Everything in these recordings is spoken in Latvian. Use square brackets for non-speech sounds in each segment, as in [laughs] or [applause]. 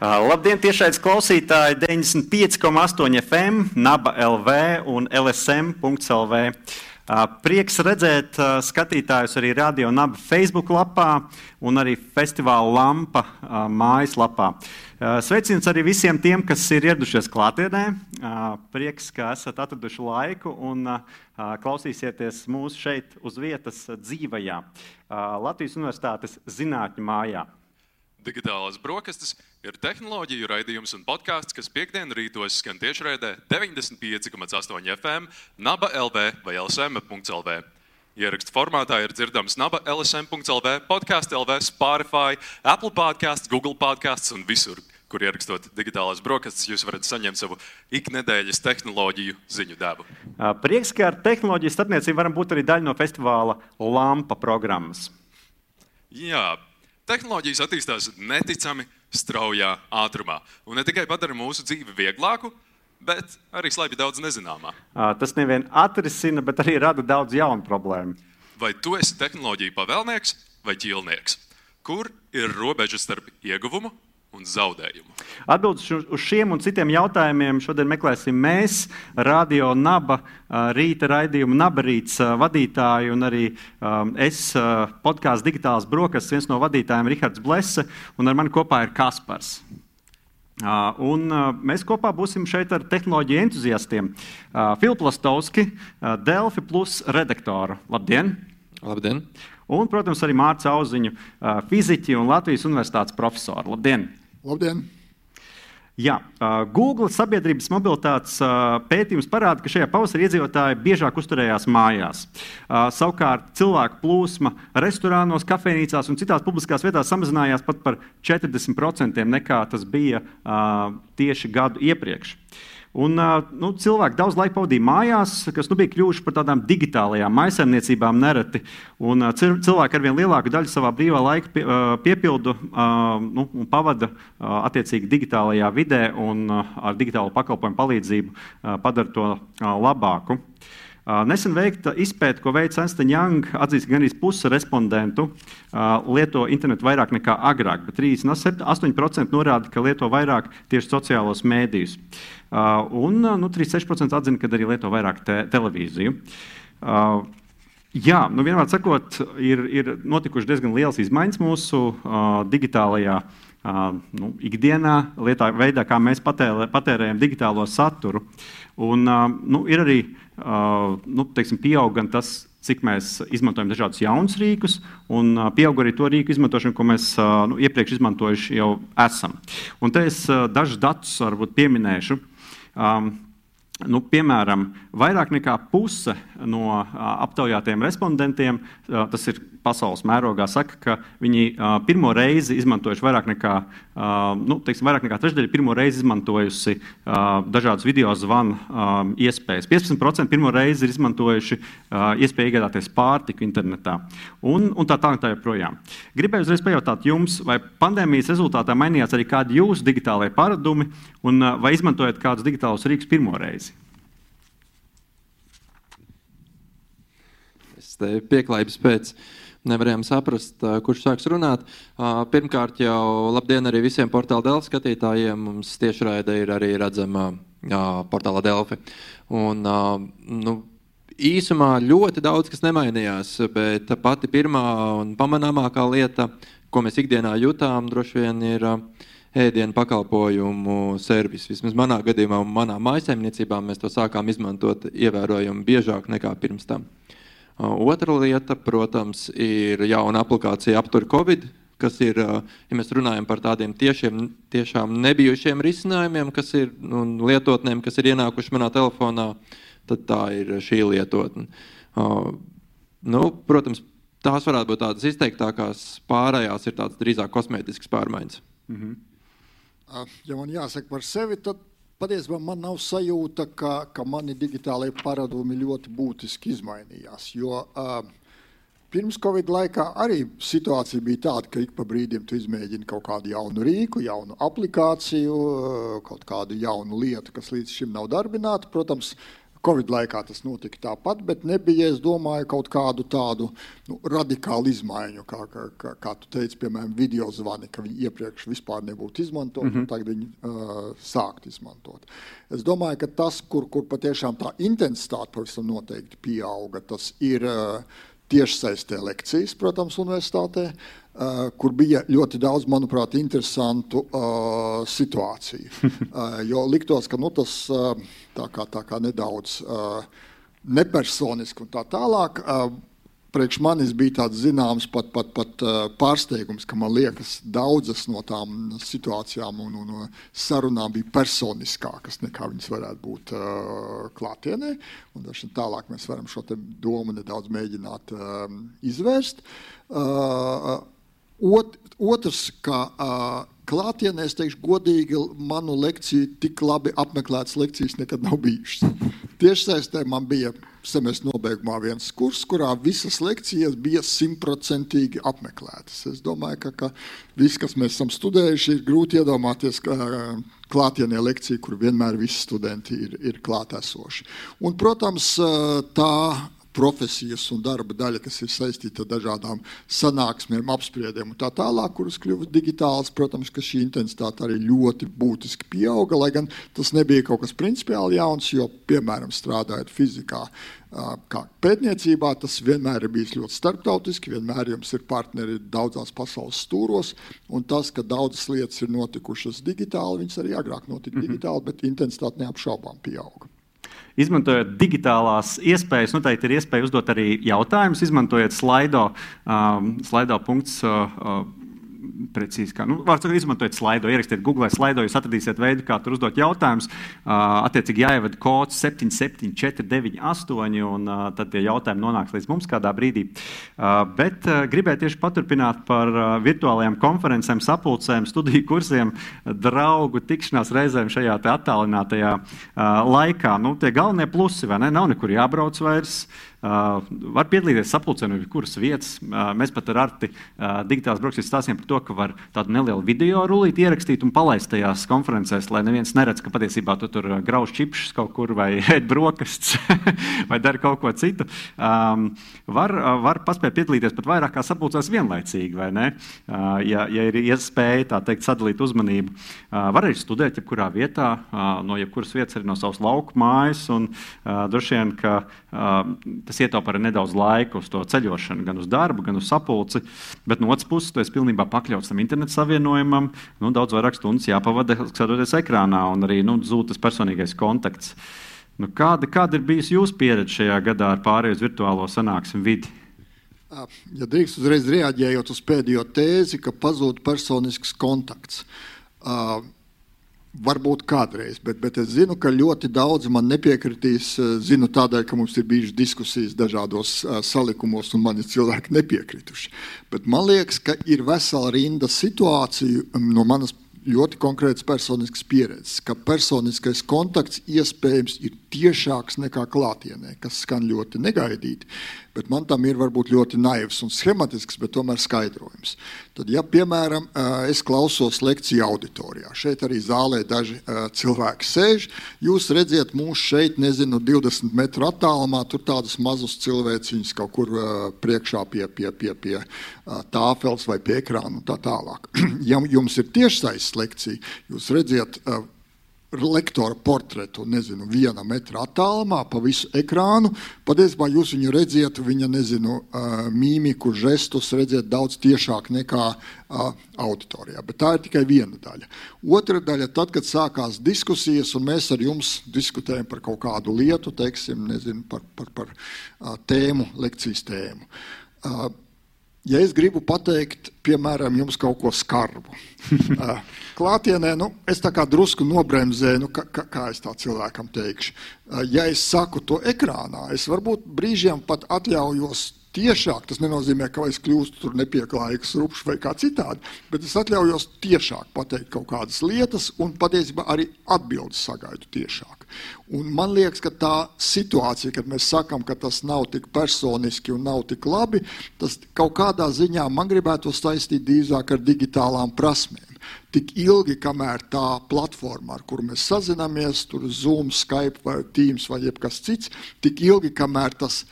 Labdien, tiešais klausītāji! 95,8 FM, Naba LV un LSM.CLV. Prieks redzēt skatītājus arī Radio Naba Facebook lapā un arī festivāla Lampa mājaslapā. Sveiciens arī visiem tiem, kas ir ieradušies klātienē. Prieks, ka esat atraduši laiku un klausīsieties mūsu šeit uz vietas dzīvajā Latvijas Universitātes zinātņu mājā. Digitālās brokastis ir tehnoloģiju raidījums un podkāsts, kas piekdienu rītos skan tiešraidē 95,8 FM, Naba LV vai LSM.CLV. Ierakstu formātā ir dzirdams Naba LSM.CLV, podkāstu LV, Spotify, Apple podkāsts, Google podkāsts un visur, kur ierakstot digitālās brokastis, jūs varat saņemt savu iknedēļas tehnoloģiju ziņu devu. Prieks, ka ar tehnoloģiju starpniecību varam būt arī daļa no festivāla Lampa programmas. Jā, Tehnoloģijas attīstās neticami straujā ātrumā. Un ne tikai padara mūsu dzīvi vieglāku, bet arī slēpj daudz nezināmā. Tas nevien atrisina, bet arī rada daudz jaunu problēmu. Vai tu esi tehnoloģija pavēlnieks vai ķīlnieks? Kur ir robeža starp ieguvumu un zaudējumu? Atbildes uz šiem un citiem jautājumiem šodien meklēsim mēs, Radio Naba, rīta raidījuma Nabarīts vadītāji un arī es, podkāstu digitālās brokastis, viens no vadītājiem Rihards Blese, un ar mani kopā ir Kaspars. Un mēs kopā būsim šeit ar tehnoloģiju entuziastiem. Filips Lastovski, Delfi Plus redaktoru. Labdien! Labdien! Un, protams, arī Mārcis Auziņu, fiziķi un Latvijas Universitātes profesori. Labdien! Labdien! Jā, Google sabiedrības mobilitātes pētījums parāda, ka šajā pavasarī iedzīvotāji biežāk uzturējās mājās. Savukārt cilvēku plūsma restorānos, kafejnīcās un citās publiskās vietās samazinājās pat par 40% nekā tas bija tieši gadu iepriekš. Un, nu, cilvēki daudz laika pavadīja mājās, kas nu, bija kļuvuši par tādām digitālajām maisaimniecībām nereti. Un, cilvēki ar vien lielāku daļu savā brīvā laika pie, piepildu nu, un pavada attiecīgi digitālajā vidē un ar digitālo pakalpojumu palīdzību padara to labāku. Nesen veikta izpēte, ko veica Ernst Young, atzīst, ka gandrīz puse respondentu lieto internetu vairāk nekā agrāk, bet 38% norāda, ka lieto vairāk tieši sociālos mēdījus. Un nu, 36% atzina, ka arī lieto vairāk te televīziju. Jā, nu vienmēr sakot, ir, ir notikušas diezgan liels izmaiņas mūsu uh, digitālajā uh, nu, ikdienā, lietā, veidā, kā mēs patērē, patērējam digitālo saturu. Un, uh, nu, ir arī Uh, nu, teiksim, pieaug gan tas, cik mēs izmantojam dažādus jaunus rīkus, un uh, pieaug arī to rīku izmantošanu, ko mēs uh, nu, iepriekš izmantojuši jau esam. Un te es dažus datus varbūt pieminēšu. Um, Nu, piemēram, vairāk nekā puse no aptaujātiem respondentiem, tas ir pasaules mērogā, saka, ka viņi pirmo reizi izmantojuši vairāk nekā, nu, teiksim, vairāk nekā trešdaļa pirmo reizi izmantojusi dažādas video zvanu iespējas. 15% pirmo reizi ir izmantojuši iespēju iegādāties pārtiku internetā un, un tā tālāk. Tā joprojām. Gribēju uzreiz pajautāt jums, vai pandēmijas rezultātā mainījās arī kādi jūsu digitālajie paradumi un vai izmantojat kādus digitālus rīkus pirmo reizi? pieklājības pēc. Nevarējām saprast, kurš sāks runāt. Pirmkārt, jau labdien arī visiem portāla Delfi skatītājiem. Mums tiešraide ir arī redzama portālā Delfi. Un, nu, īsumā ļoti daudz kas nemainījās, bet pati pirmā un pamanāmākā lieta, ko mēs ikdienā jutām, droši vien ir ēdienu pakalpojumu servis. Vismaz manā gadījumā, manā mājsaimniecībā mēs to sākām izmantot ievērojami biežāk nekā pirms tam. Otra lieta, protams, ir jauna aplikācija aptur Covid, kas ir, ja mēs runājam par tādiem tiešiem, tiešām nebijušiem risinājumiem, kas ir un lietotnēm, kas ir ienākuši manā telefonā, tad tā ir šī lietotne. Nu, protams, tās varētu būt tādas izteiktākās, pārējās ir tādas drīzāk kosmētiskas pārmaiņas. Mm -hmm. Ja man jāsaka par sevi, tad Patiesībā man nav sajūta, ka, ka mani digitālajie paradumi ļoti būtiski izmainījās. Jo uh, pirms Covid laikā arī situācija bija tāda, ka ik pa brīdim tu izmēģini kaut kādu jaunu rīku, jaunu aplikāciju, kaut kādu jaunu lietu, kas līdz šim nav darbināta. Protams, Covid laikā tas notika tāpat, bet nebija, es domāju, kaut kādu tādu nu, radikālu izmaiņu, kā, kā, kā, kā tu teici, piemēram, video zvani, ka viņi iepriekš vispār nebūtu izmantoti, mm -hmm. un tagad viņi uh, sākt izmantot. Es domāju, ka tas, kur, kur patiešām tā intensitāte pavisam noteikti pieauga, tas ir uh, tiešsaistē lekcijas, protams, universitātē. Kur bija ļoti daudz, manuprāt, interesantu uh, situāciju. [laughs] Uh, jo liktos, ka nu, tas uh, tā kā, tā kā nedaudz uh, nepersoniski un tā tālāk. Uh, Priekš manis bija tāds zināms pat, pat, pat uh, pārsteigums, ka man liekas, daudzas no tām situācijām un, un sarunām bija personiskākas nekā viņas varētu būt uh, klātienē. Un tālāk mēs varam šo domu nedaudz mēģināt uh, izvērst. Uh, Ot, otrs, kā uh, klātienē, es teikšu, godīgi, manu lekciju tik labi apmeklētas lekcijas nekad nav bijušas. Tiešsaistē man bija semestra nobeigumā viens kurs, kurā visas lekcijas bija simtprocentīgi apmeklētas. Es domāju, ka, ka viss, kas mēs esam studējuši, ir grūti iedomāties, ka klātienē lekcija, kur vienmēr visi studenti ir, ir klātesoši. Un, protams, tā profesijas un darba daļa, kas ir saistīta ar dažādām sanāksmēm, apspriedēm un tā tālāk, kuras kļuva digitālas. Protams, ka šī intensitāte arī ļoti būtiski pieauga, lai gan tas nebija kaut kas principiāli jauns, jo, piemēram, strādājot fizikā, kā pētniecībā, tas vienmēr ir bijis ļoti starptautiski, vienmēr jums ir partneri daudzās pasaules stūros, un tas, ka daudzas lietas ir notikušas digitāli, viņas arī agrāk notika mm -hmm. digitāli, bet intensitāte neapšaubām pieauga. Izmantojot digitālās iespējas, noteikti ir iespēja uzdot arī jautājumus. Izmantojot slaido, um, slaido punktus. Uh, uh, precīzi, kā, nu, sakot, izmantojiet slaido, ierakstiet Google slaido, jūs atradīsiet veidu, kā tur uzdot jautājumus. Uh, attiecīgi jāievada kods 77498, un uh, tad tie jautājumi nonāks līdz mums kādā brīdī. Uh, bet uh, gribēju tieši paturpināt par uh, virtuālajām konferencēm, sapulcēm, studiju kursiem, draugu tikšanās reizēm šajā attālinātajā uh, laikā. Nu, tie galvenie plusi, vai ne? Nav nekur jābrauc vairs. Uh, Uh, var piedalīties sapulcē no jebkuras vietas. Uh, mēs pat ar Arti uh, digitālās brauksmēs stāstījām par to, ka var tādu nelielu video rullīti ierakstīt un palaist tajās konferencēs, lai neviens neredz, ka patiesībā tu tur grauž čipšus kaut kur vai [laughs] ēd brokastis [laughs] vai dara kaut ko citu. Um, var, var paspēt piedalīties pat vairākās sapulcēs vienlaicīgi, vai ne? Ja, ja ir iespēja tā teikt sadalīt uzmanību. Var arī studēt jebkurā vietā, no jebkuras vietas, arī no savas lauku mājas, un droši vien, ka tas ietaupa arī nedaudz laika uz to ceļošanu, gan uz darbu, gan uz sapulci. Bet no otras puses, tu esi pilnībā pakļauts tam internetu savienojumam. Nu, daudz vairāk stundas jāpavada skatoties ekrānā, un arī nu, zūd tas personīgais kontakts. Nu, kāda, kāda ir bijusi jūsu pieredze šajā gadā ar pārēju uz virtuālo sanāksmu vidi? Ja drīkst uzreiz reaģējot uz pēdējo tēzi, ka pazūd personisks kontakts. Uh, Varbūt kādreiz, bet, bet es zinu, ka ļoti daudz man nepiekritīs. Eh, zinu tādēļ, ka mums ir bijušas diskusijas dažādos uh, salikumos, un mani cilvēki nepiekrituši. Bet man liekas, ka ir vesela rinda situāciju mm, no manas ļoti konkrētas personiskas pieredzes, ka personiskais kontakts iespējams ir tiešāks nekā klātienē, kas skan ļoti negaidīti bet man tam ir varbūt ļoti naivs un schematisks, bet tomēr skaidrojums. Tad, ja, piemēram, es klausos lekciju auditorijā, šeit arī zālē daži cilvēki sēž, jūs redziet mūs šeit, nezinu, 20 metru attālumā, tur tādus mazus cilvēciņus kaut kur priekšā pie, pie, pie, pie tāfels vai pie ekrāna un tā tālāk. [clears throat] ja jums ir tiešsaistes lekcija, jūs redziet lektora portretu, nezinu, viena metra attālumā, pa visu ekrānu. Patiesībā jūs viņu redziet, viņa, nezinu, mīmiku, žestus redziet daudz tiešāk nekā auditorijā. Bet tā ir tikai viena daļa. Otra daļa, tad, kad sākās diskusijas, un mēs ar jums diskutējam par kaut kādu lietu, teiksim, nezinu, par, par, par tēmu, lekcijas tēmu. Ja es gribu pateikt, piemēram, jums kaut ko skarbu, [laughs] klātienē, nu, es tā kā drusku nobremzēju, nu, kā, kā es tā cilvēkam teikšu. Ja es saku to ekrānā, es varbūt brīžiem pat atļaujos tiešāk. Tas nenozīmē, ka es kļūstu tur nepieklājīgs, rupšs vai kā citādi, bet es atļaujos tiešāk pateikt kaut kādas lietas un patiesībā arī atbildes sagaidu tiešāk. Un man liekas, ka tā situācija, kad mēs sakām, ka tas nav tik personiski un nav tik labi, tas kaut kādā ziņā man gribētu saistīt drīzāk ar digitālām prasmēm. Tik ilgi, kamēr tā platforma, ar kuru mēs sazināmies, tur Zoom, Skype vai Teams vai jebkas cits, tik ilgi, kamēr tas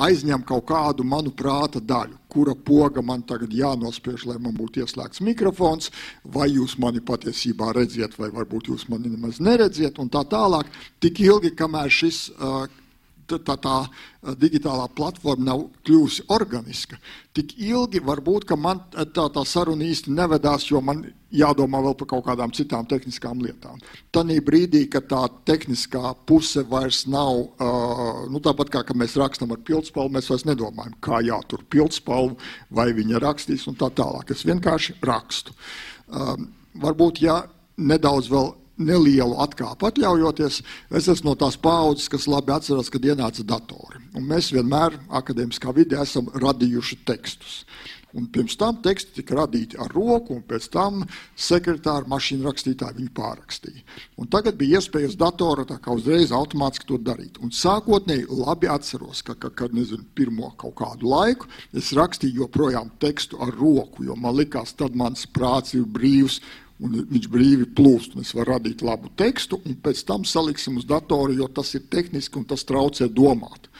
aizņem kaut kādu manu prāta daļu, kura poga man tagad jānospiež, lai man būtu ieslēgts mikrofons, vai jūs mani patiesībā redziet, vai varbūt jūs mani nemaz neredziet, un tā tālāk. Tik ilgi, kamēr šis tā, tā digitālā platforma nav kļuvusi organiska, tik ilgi varbūt man tā, tā saruna īsti nevedās, jo man jādomā vēl par kaut kādām citām tehniskām lietām. Tanī brīdī, kad tā tehniskā puse vairs nav, uh, nu, tāpat kā mēs rakstām ar pildspalvu, mēs vairs nedomājam, kā jātur pildspalvu, vai viņa rakstīs un tā tālāk. Es vienkārši rakstu. Uh, varbūt, ja nedaudz vēl nelielu atkāpu atļaujoties, es esmu no tās paudzes, kas labi atceras, kad ienāca datori. Un mēs vienmēr akadēmiskā vidē esam radījuši tekstus. Un pirms tam teksti tika radīti ar roku, un pēc tam sekretāri, mašīnu rakstītāji viņu pārrakstīja. Un tagad bija iespēja uz datora tā kā uzreiz automātiski to darīt. Un sākotnēji labi atceros, ka, ka kad nezinu, pirmo kaut kādu laiku es rakstīju joprojām tekstu ar roku, jo man likās, tad mans prāts ir brīvs un viņš brīvi plūst. Es varu radīt labu tekstu, un pēc tam saliksim uz datoru, jo tas ir tehniski un tas traucē domāt.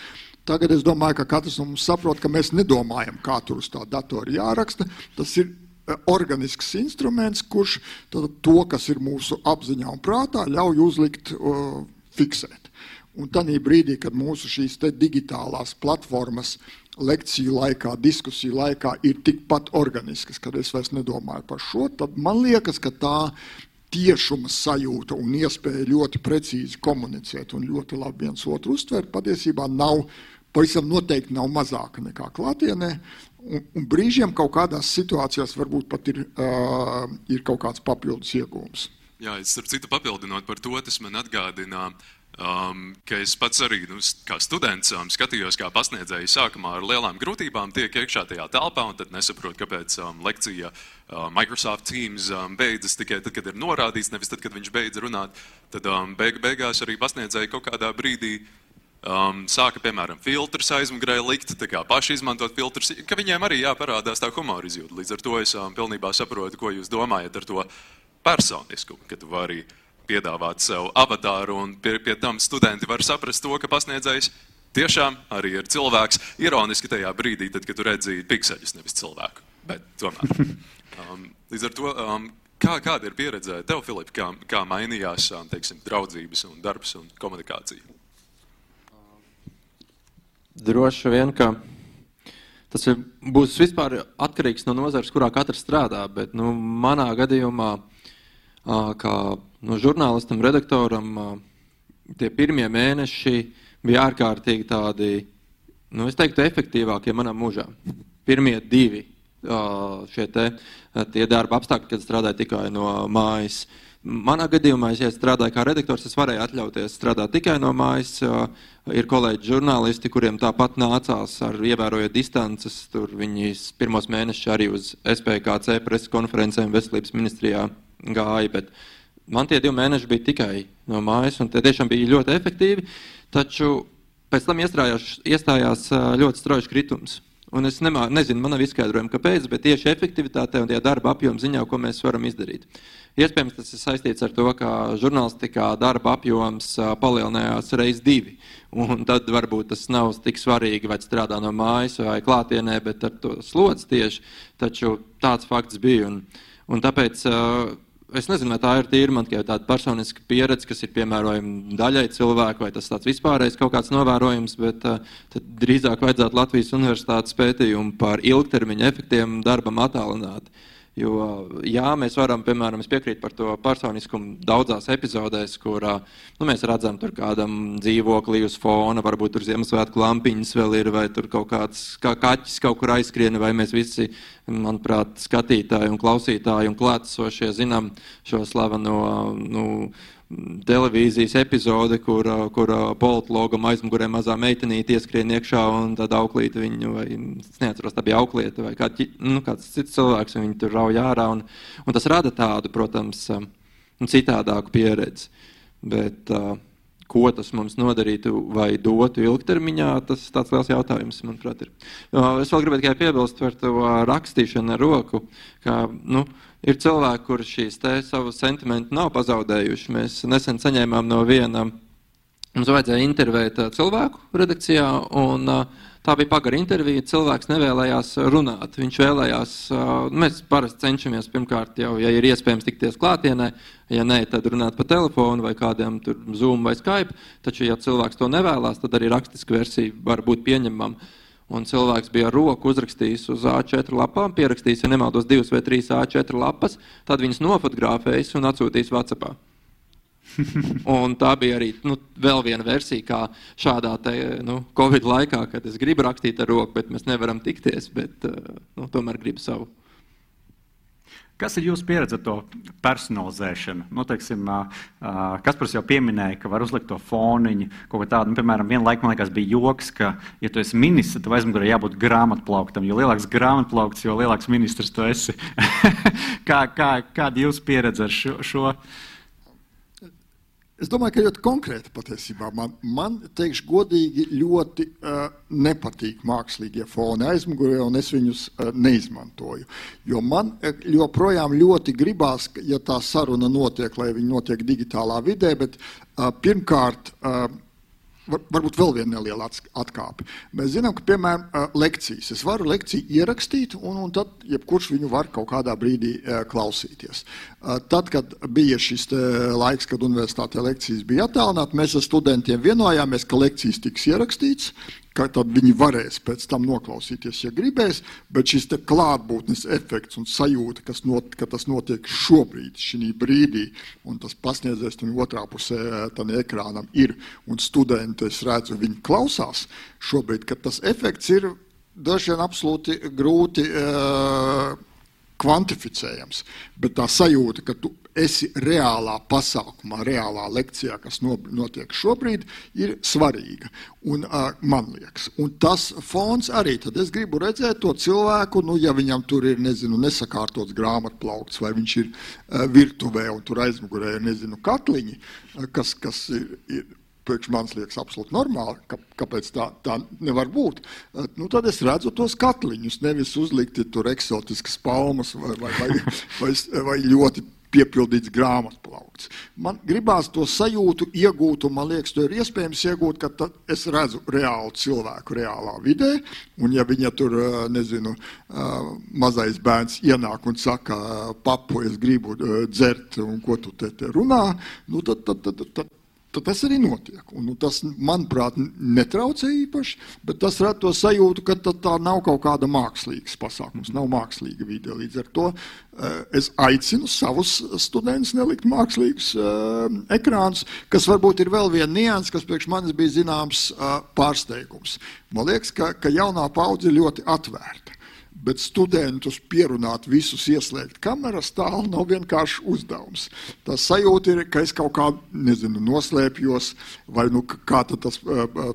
Tagad es domāju, ka katrs no mums saprot, ka mēs nedomājam, kā tur uz tā datora jāraksta. Tas ir e, organisks instruments, kurš to, kas ir mūsu apziņā un prātā, ļauj uzlikt, uh, fiksēt. Un tādā brīdī, kad mūsu šīs digitālās platformas lekciju laikā, diskusiju laikā ir tikpat organiskas, kad es vairs nedomāju par šo, tad man liekas, ka tā tiešuma sajūta un iespēja ļoti precīzi komunicēt un ļoti labi viens otru uztvert, patiesībā nav, pavisam noteikti nav mazāka nekā klātienē. Un, un brīžiem kaut kādās situācijās varbūt pat ir, uh, ir kaut kāds papildus iegūms. Jā, es starp citu papildinot par to, tas man atgādina Um, es pats arī nu, kā students um, skatījos, kā pasniedzēji sākumā ar lielām grūtībām tiek iekšā tajā telpā, un tad nesaprotu, kāpēc um, lekcija uh, Microsoft Teams um, beidzas tikai tad, kad ir norādīts, nevis tad, kad viņš beidz runāt. Tad um, beig beigās arī pasniedzēji kaut kādā brīdī um, sāka, piemēram, filtrus aizmugurē likt, tā kā paši izmantot filtrus, ka viņiem arī jāparādās tā humora izjūta. Līdz ar to es um, pilnībā saprotu, ko jūs domājat ar to personisku, ka tu vari piedāvāt sev avatāru, un pie, pie tam studenti var saprast to, ka pasniedzējs tiešām arī ir cilvēks. Ironiski tajā brīdī, tad, kad tu redzīji pikseļus, nevis cilvēku. Bet tomēr. [laughs] Um, līdz ar to, um, kā, kāda ir pieredze tev, Filip, kā, kā mainījās um, teiksim, draudzības un darbs un komunikācija? Droši vien, ka tas ir, būs vispār atkarīgs no nozares, kurā katrs strādā, bet nu, manā gadījumā, kā no žurnālistam, redaktoram tie pirmie mēneši bija ārkārtīgi tādi, nu, es teiktu, efektīvākie manā mūžā. Pirmie divi šie te, tie darba apstākļi, kad strādāju tikai no mājas. Manā gadījumā, ja strādāju kā redaktors, es varēju atļauties strādāt tikai no mājas. Ir kolēģi žurnālisti, kuriem tāpat nācās ar ievērojot distances. Tur viņi pirmos mēnešus arī uz SPKC preses konferencēm veselības ministrijā gāja. Bet, man tie divi mēneši bija tikai no mājas, un tie tiešām bija ļoti efektīvi. Taču pēc tam iestrājās, ļoti strauji kritums. Un es nemā, nezinu, man nav izskaidrojumi, kāpēc, bet tieši efektivitātē un darba apjoma ziņā, ko mēs varam izdarīt. Iespējams, tas ir saistīts ar to, ka žurnālistikā darba apjoms palielinājās reiz divi. Un tad varbūt tas nav tik svarīgi, vai strādā no mājas vai klātienē, bet ar to slodzi tieši. Taču tāds fakts bija. Un, un tāpēc Es nezinu, vai tā ir tīra man tikai tāda personiska pieredze, kas ir piemērojama daļai cilvēku, vai tas tāds vispārējais kaut kāds novērojums, bet uh, drīzāk vajadzētu Latvijas universitātes pētījumu par ilgtermiņa efektiem darbam attālināt. Uh, Jo, jā, mēs varam, piemēram, piekrīt par to personiskumu daudzās epizodēs, kur nu, mēs redzam, tur kādam dzīvoklī uz fona, varbūt tur Ziemassvētku lampiņas vēl ir, vai tur kaut kāds kā kaķis kaut kur aizskrien, vai mēs visi, manuprāt, skatītāji un klausītāji un klātesošie zinām šo slaveno. Nu, televīzijas epizode, kur, kur politlogam aizmugurē mazā meitenīte ieskrien iekšā un tad auklīte viņu, vai es neatceros, tā bija auklieta vai kāds, nu, kāds cits cilvēks, un viņi tur rauj ārā. Un, un tas rada tādu, protams, citādāku pieredzi. Bet, ko tas mums nodarītu vai dotu ilgtermiņā, tas tāds liels jautājums, manuprāt. Ir. Es vēl gribētu tikai piebilst par to rakstīšanu ar roku, ka, nu, ir cilvēki, kuriem šīs savu sentimentu nav pazaudējuši. Mēs nesen saņēmām no viena, mums vajadzēja intervēt cilvēku redakcijā, un tā bija pagara intervija. Cilvēks nevēlējās runāt. Viņš vēlējās, mēs parasti cenšamies pirmkārt jau, ja ir iespējams tikties klātienē, ja nē, tad runāt pa telefonu vai kādiem tur Zoom vai Skype. Taču, ja cilvēks to nevēlas, tad arī rakstiska versija var būt pieņemama. Un cilvēks bija ar roku uzrakstījis uz A4 lapām, pierakstījis, ja nemaldos, divas vai trīs A4 lapas, tad viņas nofotografējis un atsūtījis WhatsApp. [laughs] un tā bija arī nu, vēl viena versija, kā šādā te, nu, Covid laikā, kad es gribu rakstīt ar roku, bet mēs nevaram tikties, bet eh, nu, tomēr gribu savu. Kas ir jūsu pieredze ar to personalizēšanu? Nu, teiksim, Kaspars jau pieminēja, ka var uzlikt to foniņu, kaut ko tādu. Nu, piemēram, viena laika man liekas, bija joks, ka, ja tu esi ministrs, tad aizmugurē jābūt grāmatplauktam. Jo lielāks grāmatplaukts, jo lielāks ministrs tu esi. [laughs] kā, kā, kāda ir jūsu pieredze ar šo? šo? Es domāju, ka ļoti konkrēti patiesībā man, man teikšu, godīgi ļoti uh, nepatīk mākslīgie foni aizmugurē, un es viņus uh, neizmantoju. Jo man uh, joprojām ļoti gribās, ja tā saruna notiek, lai viņa notiek digitālā vidē, bet uh, pirmkārt. Uh, Var, varbūt vēl viena neliela atkāpe. Mēs zinām, ka, piemēram, lekcijas. Es varu lekciju ierakstīt, un, un tad jebkurš viņu var kaut kādā brīdī klausīties. Tad, kad bija šis laiks, kad universitātē lekcijas bija attālinātas, mēs ar studentiem vienojāmies, ka lekcijas tiks ierakstītas, ka tad viņi varēs pēc tam noklausīties, ja gribēs, bet šis klātbūtnes efekts un sajūta, kas not, ka tas notiek šobrīd, šī brīdī, un tas pasniedzējs tam otrā pusē tam ekrānam ir, un studenti, es redzu, viņi klausās šobrīd, ka tas efekts ir daži vien absolūti grūti uh, kvantificējams, bet tā sajūta, ka tu esi reālā pasākumā, reālā lekcijā, kas notiek šobrīd, ir svarīga. Un, man liekas, un tas fons arī. Tad es gribu redzēt to cilvēku, nu, ja viņam tur ir nezinu, nesakārtots grāmatplaukts, vai viņš ir virtuvē un tur aizmugurē ir nezinu, katliņi, kas, kas ir. ir priekš manis liekas absolūti normāli, ka, kāpēc tā, tā nevar būt. Nu, tad es redzu tos katliņus, nevis uzlikti tur eksotiskas palmas vai, vai, vai, [laughs] vai, vai ļoti piepildīts grāmatplaukts. Man gribās to sajūtu iegūt, un man liekas, to ir iespējams iegūt, ka es redzu reālu cilvēku reālā vidē, un ja viņa tur, nezinu, mazais bērns ienāk un saka, papu, es gribu dzert, un ko tu te, te runā, nu tad, tad, tad, tad tad tas arī notiek. Un, nu, tas, manuprāt, netraucē īpaši, bet tas rada to sajūtu, ka tā nav kaut kāda mākslīga pasākums, nav mākslīga vide. Līdz ar to uh, es aicinu savus studentus nelikt mākslīgus uh, ekrānus, kas varbūt ir vēl viena nianses, kas priekš manis bija zināms uh, pārsteigums. Man liekas, ka, ka jaunā paudze ir ļoti atvērta bet studentus pierunāt visus ieslēgt kameras tālu nav vienkārši uzdevums. Tas sajūta ir, ka es kaut kā, nezinu, noslēpjos, vai nu kā tas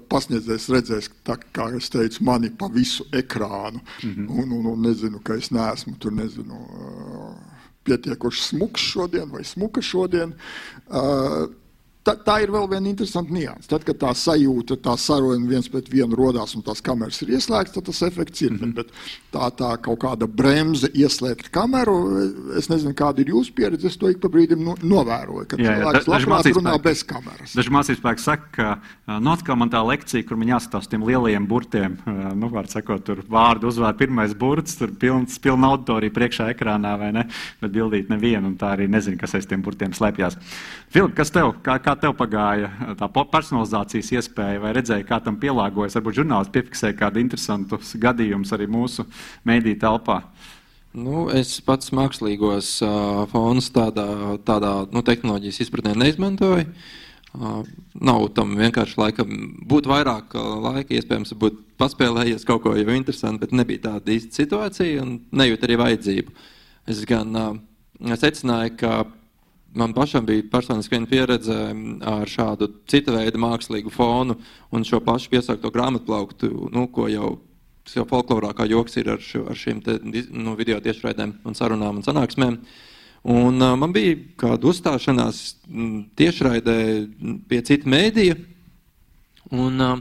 pasniedzējs redzēs, tā, kā es teicu, mani pa visu ekrānu, mm -hmm. un, un, un nezinu, ka es neesmu tur, nezinu, pietiekoši smuks šodien vai smuka šodien. Uh, tā, tā ir vēl viena interesanta nianses. Tad, kad tā sajūta, tā saruna viens pret vienu rodās un tās kameras ir ieslēgtas, tad tas efekts ir. Mm -hmm. Bet tā, tā kaut kāda bremze ieslēgt kameru, es nezinu, kāda ir jūsu pieredze. Es to ik pa brīdim no, novēroju, ka jā, cilvēks da, labprāt runā spēki, bez kameras. Daži mācības spēki saka, ka nu, atkal man tā lekcija, kur man jāskatās tiem lielajiem burtiem, nu, var sakot, tur vārdu uzvārdu pirmais burts, tur pilns, pilna auditorija priekšā ekrānā vai ne, bet bildīt nevienu, un tā arī nezinu, kas aiz tiem burtiem slēpjas. Filip, kas tev, kā, kā tev pagāja tā personalizācijas iespēja, vai redzēji, kā tam pielāgojas? Varbūt žurnālists piefiksēja kādu interesantu gadījumu arī mūsu mēdīju telpā. Nu, es pats mākslīgos uh, fonus tādā, tādā nu, tehnoloģijas izpratnē neizmantoju. Uh, nav tam vienkārši laikam, būtu vairāk laika, iespējams, būt paspēlējies kaut ko jau interesantu, bet nebija tāda īsta situācija un nejūt arī vajadzību. Es gan uh, secināju, ka man pašam bija personiski viena pieredze ar šādu citu veidu mākslīgu fonu un šo pašu piesākto grāmatplauktu, nu, ko jau, jau folklorā kā joks ir ar, šo, ar šīm te, nu, video tiešraidēm un sarunām un sanāksmēm. Un, uh, man bija kāda uzstāšanās tiešraidē pie cita mēdīja. Un, uh,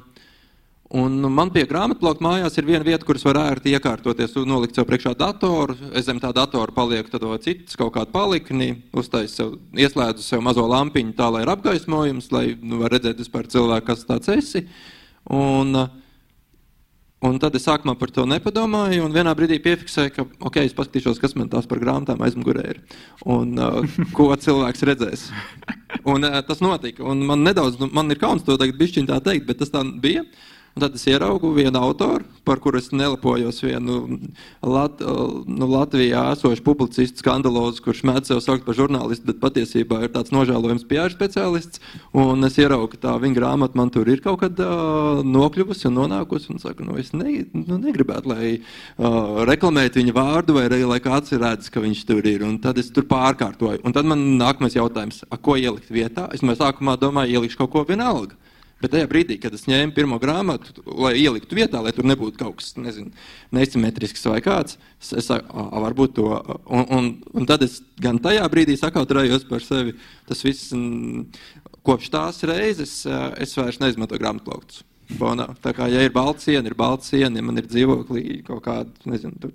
Un man pie grāmatbloka mājās ir viena vieta, kuras var ērti iekārtoties, nolikt sev priekšā datoru. Es zem tā datora palieku tad citas kaut kādu palikni, uztaisu sev, ieslēdzu sev mazo lampiņu tā, lai ir apgaismojums, lai nu, var redzēt vispār cilvēku, kas tāds esi. Un, un tad es sākumā par to nepadomāju, un vienā brīdī piefiksēju, ka, ok, es paskatīšos, kas man tās par grāmatām aizmugurē ir, un uh, [laughs] ko cilvēks redzēs. Un uh, tas notika, un man nedaudz, nu, man ir kauns to tagad bišķiņ tā teikt, bet tas tā bija. Uh, Un tad es ieraugu vienu autoru, par kuru es nelepojos, vienu Lat, nu, Latvijā esošu publicistu skandalozu, kurš mēdz sev saukt par žurnālistu, bet patiesībā ir tāds nožēlojams PR speciālists. Un es ieraugu, ka tā viņa grāmata man tur ir kaut kad uh, nokļuvusi un nonākusi. Un saku, nu, es ne, nu, negribētu, lai uh, reklamētu viņa vārdu, vai arī lai kāds redz, ka viņš tur ir. Un tad es tur pārkārtoju. Un tad man nākamais jautājums, ko ielikt vietā? Es sākumā domāju, ielikšu kaut ko vienalga. Bet tajā brīdī, kad es ņēmu pirmo grāmatu, lai ieliktu vietā, lai tur nebūtu kaut kas nezinu, nesimetrisks vai kāds, es, es varbūt to. Un, un, un tad es gan tajā brīdī sakautrējos par sevi. Tas viss, kopš tās reizes, es vairs neizmantoju grāmatplauktus. Tā kā, ja ir balts siena, ir balts siena, ja man ir dzīvoklī kaut kāda, nezinu, tur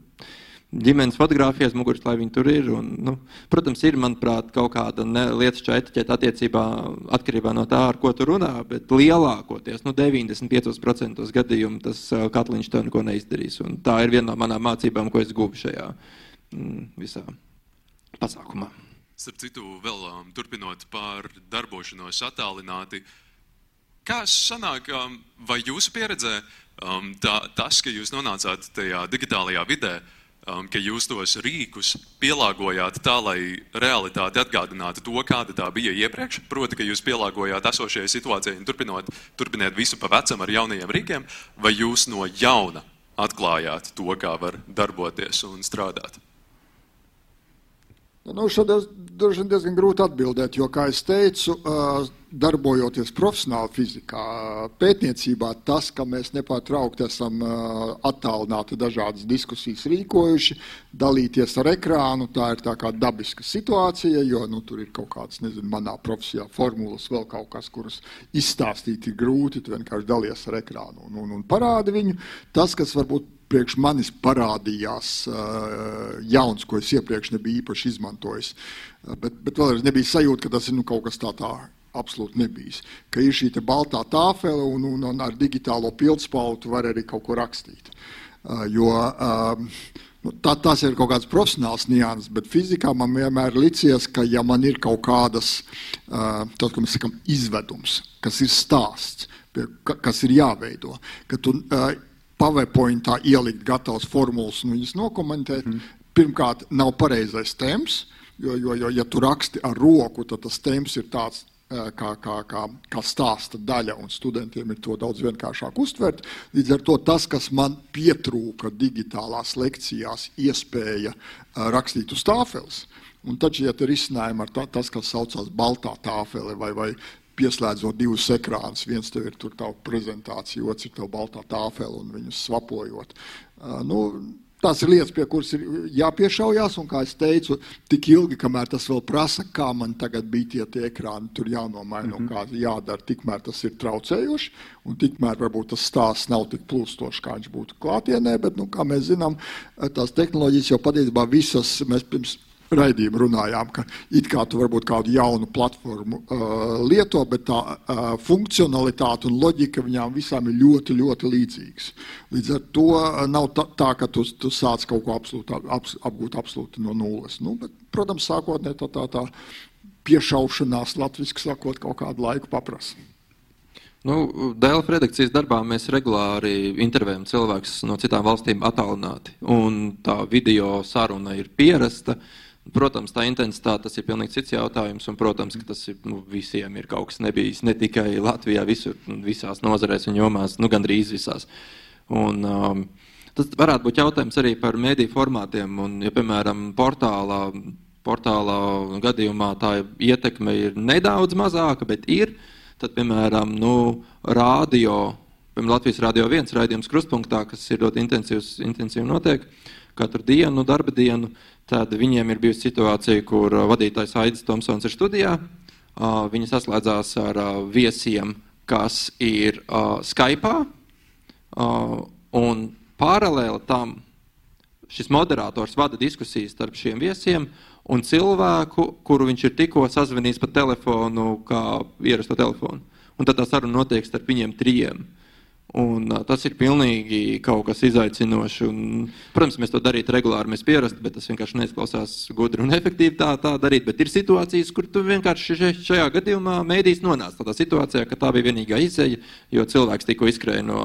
ģimenes fotografijas muguras, lai viņi tur ir. Un, nu, protams, ir, manuprāt, kaut kāda lietas etiķeta attiecībā atkarībā no tā, ar ko tu runā, bet lielākoties, nu, 95% gadījumu tas uh, Katliņš to neko neizdarīs. Un tā ir viena no manām mācībām, ko es guvu šajā mm, visā pasākumā. Starp citu, vēl um, turpinot par darbošanos attālināti, kā sanāk, um, vai jūsu pieredzē um, tā, tas, ka jūs nonācāt tajā digitālajā vidē, uh, um, ka jūs tos rīkus pielāgojāt tā, lai realitāte atgādinātu to, kāda tā bija iepriekš. Proti, ka jūs pielāgojāt esošajai situācijai un turpinot, turpiniet visu pa vecam ar jaunajiem rīkiem, vai jūs no jauna atklājāt to, kā var darboties un strādāt? Nu, šodien diezgan grūti atbildēt, jo, kā jau teicu, darbojoties profesionāli fizikā, pētniecībā, tas, ka mēs nepārtraukti esam attālināti dažādas diskusijas rīkojuši, dalīties ar ekrānu, tā ir tā kā dabiska situācija, jo nu, tur ir kaut kāds, nezinu, manā profesijā formulas, vēl kaut kas, kuras izstāstīt ir grūti, tu vienkārši dalies ar ekrānu un, un, un parādi viņu. Tas, kas varbūt priekš manis parādījās uh, jauns, ko es iepriekš nebiju īpaši izmantojis. Uh, bet, bet vēlreiz nebija sajūta, ka tas ir nu, kaut kas tāds tā, absolūti nebijis. Ka ir šī baltā tāfele un, un, un ar digitālo pildspalvu var arī kaut ko rakstīt. Uh, jo, Nu, tā, tas ir kaut kāds profesionāls nianses, bet fizikā man vienmēr licies, ka, ja man ir kaut kādas, tas, ko mēs sakām, izvedums, kas ir stāsts, kas ir jāveido, ka tu PowerPointā ielikt gatavas formulas un viņas nokomentēt, mm. pirmkārt, nav pareizais temps, jo, jo, jo, ja tu raksti ar roku, tad tas temps ir tāds kā, kā, kā, kā stāsta daļa, un studentiem ir to daudz vienkāršāk uztvert. Līdz ar to tas, kas man pietrūka digitālās lekcijās, iespēja rakstīt uz tāfeles. Un tad šie ir izcinājumi ar tā, tas, kas saucās baltā tāfele vai, vai pieslēdzot divus ekrānus. Viens tev ir tur tā prezentācija, otrs ir tev baltā tāfele un viņus svapojot. Uh, nu, Tās ir lietas, pie kuras ir jāpiešaujās, un, kā jau teicu, tik ilgi, kamēr tas vēl prasa, kā man tagad bija tie, tie ekrāni, tur jānomaina mm -hmm. un kā jādara, tikmēr tas ir traucējoši, un tikmēr varbūt tas stāsts nav tik plūstošs, kā viņš būtu klātienē, bet, nu, kā mēs zinām, tās tehnoloģijas jau patiesībā visas, mēs pirms raidījumu runājām, ka it kā tu varbūt kādu jaunu platformu uh, lieto, bet tā uh, funkcionalitāte un loģika viņām visām ir ļoti, ļoti līdzīgas. Līdz ar to uh, nav tā, tā ka tu, tu sāc kaut ko absolūti, ap, apgūt absolūti no nulles. Nu, bet, protams, sākotnē tā, tā, tā piešaušanās, latviski sakot, kaut kādu laiku paprasa. Nu, Dēlā redakcijas darbā mēs regulāri intervējam cilvēkus no citām valstīm attālināti. Tā video saruna ir pierasta. Uh, Protams, tā intensitāte tas ir pilnīgi cits jautājums, un, protams, ka tas ir, nu, visiem ir kaut kas nebijis ne tikai Latvijā, visur, visās nozarēs un jomās, nu, gandrīz visās. Un, um, tas varētu būt jautājums arī par mediju formātiem, un, ja, piemēram, portālā, portālā gadījumā tā ietekme ir nedaudz mazāka, bet ir, tad, piemēram, nu, rādio, piemēram, Latvijas Rādio 1 raidījums krustpunktā, kas ir ļoti intensīvs, intensīvi notiek katru dienu, darba dienu, uh, Tad viņiem ir bijusi situācija, kur uh, vadītājs Aidis Tomsons ir studijā. Uh, viņi saslēdzās ar uh, viesiem, kas ir Skype. Uh, un paralēli tam šis moderators vada diskusijas starp šiem viesiem un cilvēku, kuru viņš ir tikko sazvanījis pa telefonu, kā ierasto telefonu. Un tad tā saruna notiek starp viņiem trijiem. Un, uh, tas ir pilnīgi kaut kas izaicinošs. Un, protams, mēs to darītu regulāri, mēs pierastu, bet tas vienkārši neizklausās gudri un efektīvi tā, tā darīt. Bet ir situācijas, kur tu vienkārši šajā gadījumā mēdīs nonāca tādā situācijā, ka tā bija vienīgā izēja, jo cilvēks tikko izskrēja no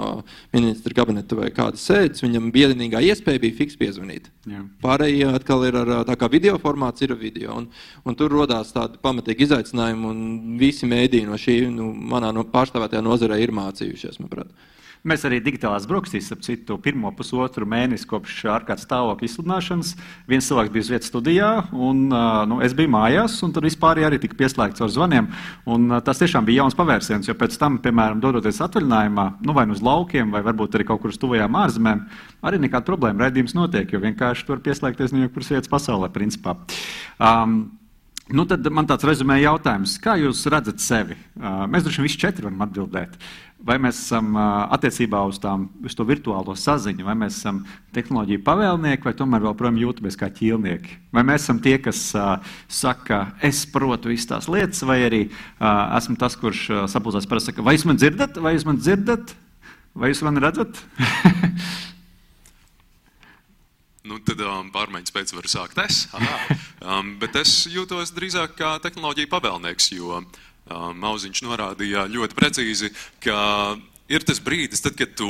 ministra kabineta vai kādas sēdes, viņam vienīgā iespēja bija fiks piezvanīt. Jā. Pārējie atkal ir ar tā kā video formāts, ir video. Un, un tur rodās tādi pamatīgi izaicinājumi, un visi mēdī no šī, nu, manā no pārstāvētajā nozarē ir mācījušies, manuprāt. Mēs arī digitālās brokastīs, ap citu, pirmo pusotru mēnesi kopš ārkārtas stāvokļa izsludināšanas, viens cilvēks bija uz vietas studijā, un nu, es biju mājās, un tur vispār arī tika pieslēgts ar zvaniem. Un, tas tiešām bija jauns pavērsiens, jo pēc tam, piemēram, dodoties atvaļinājumā, nu, vai nu uz laukiem, vai varbūt arī kaut kur uz tuvajām ārzemēm, arī nekāda problēma. Raidījums notiek, jo vienkārši tur pieslēgties no jebkuras vietas pasaulē, principā. Um, Nu, tad man tāds rezumē jautājums, kā jūs redzat sevi? Mēs droši vien visi četri varam atbildēt. Vai mēs esam attiecībā uz, tām, uz to virtuālo saziņu, vai mēs esam tehnoloģiju pavēlnieki, vai tomēr joprojām jūtamies kā ķīlnieki? Vai mēs esam tie, kas saka, es protu visas tās lietas, vai arī esmu tas, kurš sapulcēs parasti saka, vai jūs man dzirdat, vai jūs man dzirdat, vai jūs man redzat? [laughs] Nu, tad um, pārmaiņas pēc var sākt es. Um, bet es jūtos drīzāk kā tehnoloģija pavēlnieks, jo um, Mauziņš norādīja ļoti precīzi, ka ir tas brīdis, tad, kad tu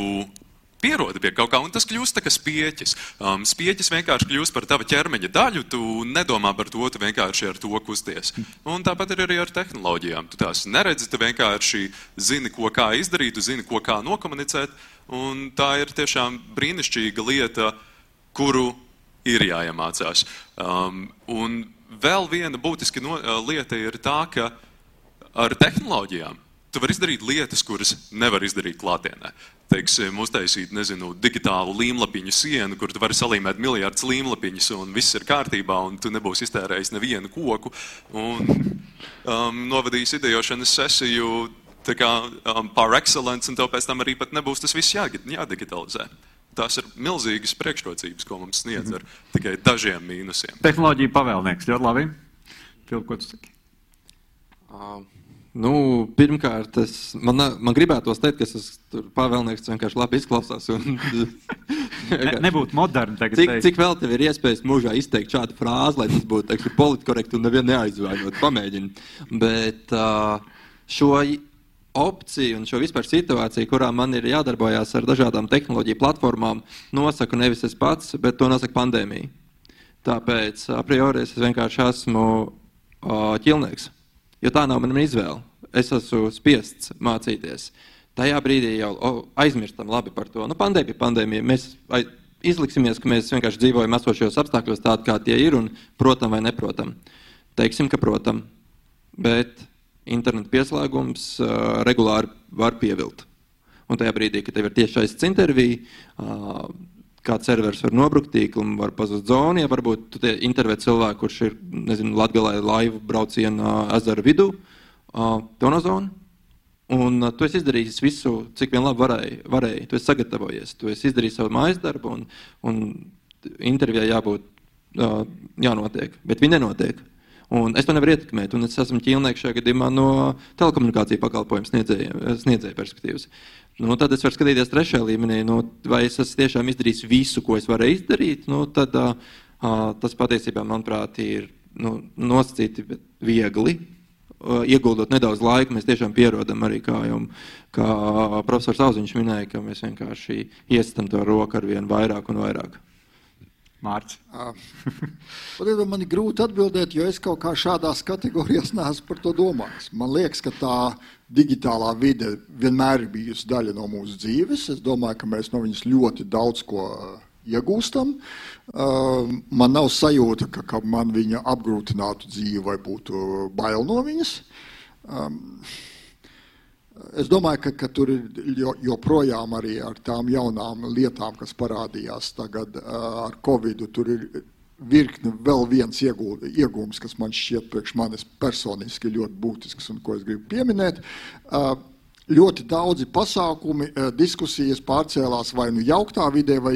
pierodi pie kaut kā, un tas kļūst kā spieķis. Um, spieķis vienkārši kļūst par tava ķermeņa daļu, tu nedomā par to, tu vienkārši ar to kusties. Un tāpat ir arī ar tehnoloģijām. Tu tās neredzi, tu vienkārši zini, ko kā izdarīt, tu zini, ko kā nokomunicēt, un tā ir tiešām brīnišķīga lieta kuru ir jāiemācās. Um, un vēl viena būtiska no, uh, lieta ir tā, ka ar tehnoloģijām tu vari izdarīt lietas, kuras nevar izdarīt klātienē. Teiksim, uztaisīt, nezinu, digitālu līmlapiņu sienu, kur tu vari salīmēt miljardus līmlapiņus, un viss ir kārtībā, un tu nebūsi iztērējis nevienu koku, un um, novadījis idejošanas sesiju kā, um, par excellence, un tev pēc tam arī pat nebūs tas viss jā, jādigitalizē. Tās ir milzīgas priekšrocības, ko mums sniedz ar tikai dažiem mīnusiem. Tehnoloģija pavēlnieks ļoti labi. Filip, ko tu saki? Uh, nu, pirmkārt, es, man, man gribētos teikt, ka es tur pavēlnieks vienkārši labi izklausās. Un, [laughs] ne, nebūtu moderni. Cik, teikt. cik vēl tev ir iespējas mūžā izteikt šādu frāzi, lai tas būtu politkorekti un nevienu neaizvainot? Pamēģini. Bet uh, šo opciju un šo vispār situāciju, kurā man ir jādarbojas ar dažādām tehnoloģiju platformām, nosaku nevis es pats, bet to nosaka pandēmija. Tāpēc a priori es vienkārši esmu uh, ķilnieks, jo tā nav mana izvēle. Es esmu spiests mācīties. Tajā brīdī jau oh, aizmirstam labi par to. Nu, pandēmija, pandēmija. Mēs izliksimies, ka mēs vienkārši dzīvojam esošajos apstākļos tādi, kā tie ir, un protam vai neprotam. Teiksim, ka protam. Bet interneta pieslēgums regulāri var pievilt. Un tajā brīdī, kad tev ir tiešais intervija, kāds serveris var nobrukt, tīklam var pazust zonu, ja varbūt tu intervē cilvēku, kurš ir, nezinu, Latgalē laivu braucienā ezera vidū, to no zonu. Un tu esi izdarījis visu, cik vien labi varēji. varēji. Tu esi sagatavojies, tu esi izdarījis savu mājas darbu, un, un intervijai jābūt, jānotiek. Bet viņi nenotiek. Un es to nevaru ietekmēt, un es esmu ķīlnieks šajā gadījumā no telekomunikāciju pakalpojumu sniedzēja, sniedzēja perspektīvas. Nu, tad es varu skatīties trešajā līmenī, nu, vai es esmu tiešām izdarījis visu, ko es varēju izdarīt. Nu, tad, uh, tas patiesībā, manuprāt, ir nu, nosacīti viegli. Uh, ieguldot nedaudz laika, mēs tiešām pierodam arī, kā, jau, kā profesors Auziņš minēja, ka mēs vienkārši iestam to roku ar vien vairāk un vairāk. Mārcis. [laughs] Man ir grūti atbildēt, jo es kaut kā šādās kategorijās neesmu par to domājis. Man liekas, ka tā digitālā vide vienmēr ir bijusi daļa no mūsu dzīves. Es domāju, ka mēs no viņas ļoti daudz ko iegūstam. Man nav sajūta, ka, ka man viņa apgrūtinātu dzīvi vai būtu bail no viņas. Es domāju, ka, ka tur ir joprojām arī ar tām jaunām lietām, kas parādījās tagad ar Covid. Tur ir virkne vēl viens iegūms, kas man šķiet priekš manis personiski ļoti būtisks un ko es gribu pieminēt. ļoti daudzi pasākumi, diskusijas pārcēlās vai nu jauktā vidē, vai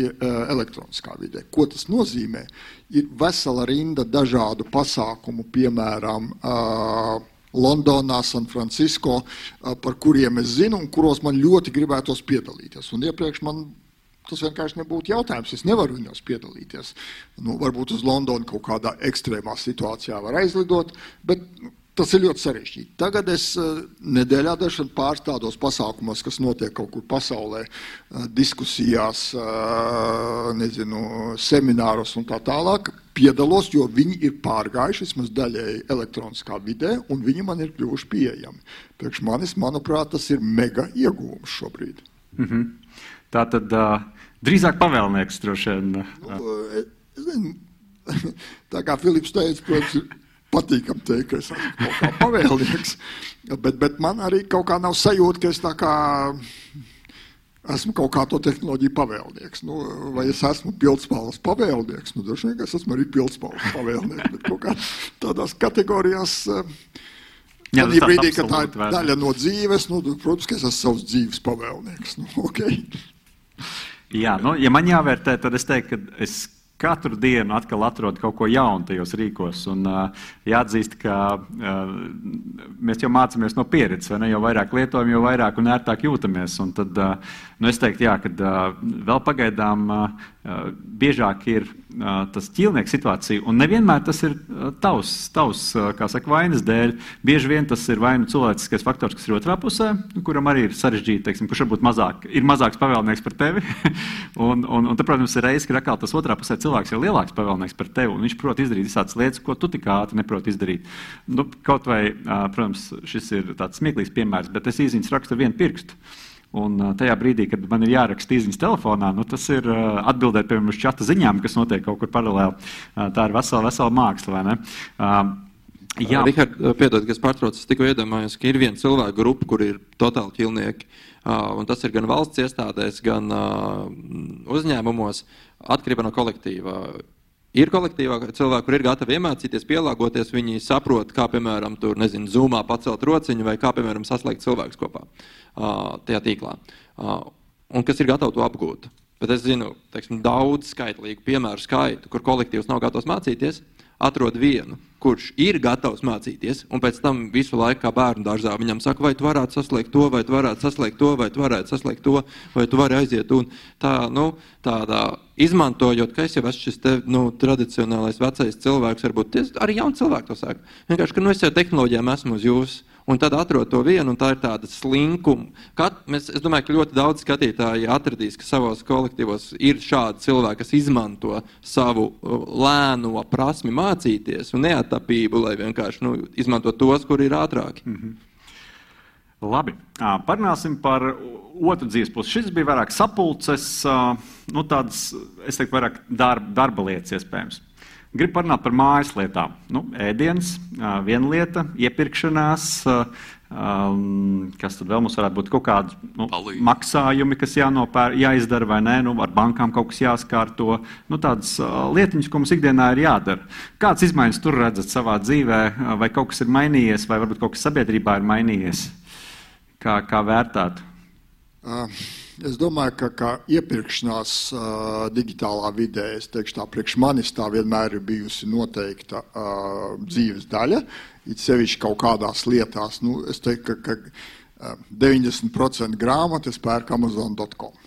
elektroniskā vidē. Ko tas nozīmē? Ir vesela rinda dažādu pasākumu, piemēram, Londonā, San Francisco, par kuriem es zinu un kuros man ļoti gribētos piedalīties. Un iepriekš man tas vienkārši nebūtu jautājums. Es nevaru viņos piedalīties. Nu, varbūt uz Londonu kaut kādā ekstrēmā situācijā var aizlidot, bet Tas ir ļoti sarežģīti. Tagad es nedēļā dažkārt pāris tādos pasākumos, kas notiek kaut kur pasaulē, diskusijās, nezinu, semināros un tā tālāk, piedalos, jo viņi ir pārgājuši vismaz daļēji elektroniskā vidē, un viņi man ir kļuvuši pieejami. Priekš manis, manuprāt, tas ir mega iegūms šobrīd. Mm -hmm. Tā tad uh, drīzāk pavēlnieks droši vien. Nu, [laughs] tā kā Filips teica, protams, patīkami teikt, ka es esmu kaut kā pavēlnieks, bet, bet man arī kaut kā nav sajūta, ka es tā kā esmu kaut kā to tehnoloģiju pavēlnieks. Nu, vai es esmu pildspalvas pavēlnieks? Nu, droši vien, es esmu arī pildspalvas pavēlnieks, bet kaut kā tādās kategorijās. Jā, Tādā brīdī, kad tā ir daļa no dzīves, nu, protams, ka es esmu savs dzīves pavēlnieks. Nu, okay. Jā, nu, ja man jāvērtē, tad es teiktu, ka es katru dienu atkal atrod kaut ko jaunu tajos rīkos. Un, uh, jāatzīst, ka uh, mēs jau mācāmies no pieredzes, vai ne? Jo vairāk lietojam, jo vairāk un ērtāk jūtamies. Un tad, uh, nu, es teiktu, jā, ka uh, vēl pagaidām uh, biežāk ir uh, tas ķīlnieks situācija, un nevienmēr tas ir tavs, tavs kā saka, vainas dēļ. Bieži vien tas ir vai nu cilvēciskais faktors, kas ir otrā pusē, kuram arī ir sarežģīti, teiksim, kurš varbūt mazāk, ir mazāks pavēlnieks par tevi. [laughs] un, un, un tad, protams, ir reizes, kad atkal tas otrā pusē cilvēks ir lielāks pavēlnieks par tevi, un viņš prot izdarīt visādas lietas, ko tu tik ātri neproti izdarīt. Nu, kaut vai, protams, šis ir tāds smieklīgs piemērs, bet es īziņas rakstu ar vienu pirkstu. Un tajā brīdī, kad man ir jāraksta izziņas telefonā, nu, tas ir atbildēt piemēram uz čata ziņām, kas notiek kaut kur paralēli. Tā ir vesela, vesela māksla. Jā, Rihard, piedod, ka es pārtraucu. Es tikko iedomājos, ka ir viena cilvēka grupa, kur ir totāli ķilnieki. Un tas ir gan valsts iestādēs, gan uzņēmumos, atkarībā no kolektīva. Ir kolektīvā cilvēki, kur ir gatavi iemācīties, pielāgoties. Viņi saprot, kā, piemēram, tur, nezinu, zūmā pacelt rociņu vai kā, piemēram, saslēgt cilvēkus kopā uh, tajā tīklā. Uh, un kas ir gatavi to apgūt. Bet es zinu teiksim, daudz skaitlīgu piemēru skaitu, kur kolektīvs nav gatavs mācīties atrod vienu, kurš ir gatavs mācīties, un pēc tam visu laiku, kā bērnu dārzā, viņam saka, vai tu varētu saslēgt to, vai tu varētu saslēgt to, vai tu varētu saslēgt to, vai tu vari aiziet. Un tā, nu, tādā izmantojot, ka es jau esmu šis te, nu, tradicionālais vecais cilvēks, varbūt arī jauni cilvēki to saka. Vienkārši, ka nu, es jau tehnoloģijām esmu uz jūsu un tad atrod to vienu, un tā ir tāda slinkuma. Kat, mēs, es domāju, ka ļoti daudz skatītāji atradīs, ka savos kolektīvos ir šādi cilvēki, kas izmanto savu uh, lēno prasmi mācīties un neatapību, lai vienkārši nu, izmanto tos, kuri ir ātrāki. Mm -hmm. Labi, parunāsim par otru dzīves pusi. Šis bija vairāk sapulces, nu, tādas, es teiktu, vairāk darba, darba lietas iespējams. Gribu parunāt par mājas lietām. Nu, ēdienas, viena lieta, iepirkšanās, kas tad vēl mums varētu būt kaut kādi nu, Palīgi. maksājumi, kas jānopēr, jāizdara vai nē, nu, ar bankām kaut kas jāskārto. Nu, tādas lietiņas, ko mums ikdienā ir jādara. Kādas izmaiņas tur redzat savā dzīvē, vai kaut kas ir mainījies, vai varbūt kaut kas sabiedrībā ir mainījies? Kā, kā vērtēt? Uh. Es domāju, ka, ka iepirkšanās uh, digitālā vidē, es teikšu, tā priekš manis tā vienmēr ir bijusi noteikta uh, dzīves daļa. It sevišķi kaut kādās lietās, nu, es teiktu, ka, ka uh, 90% grāmatas pērk Amazon.com.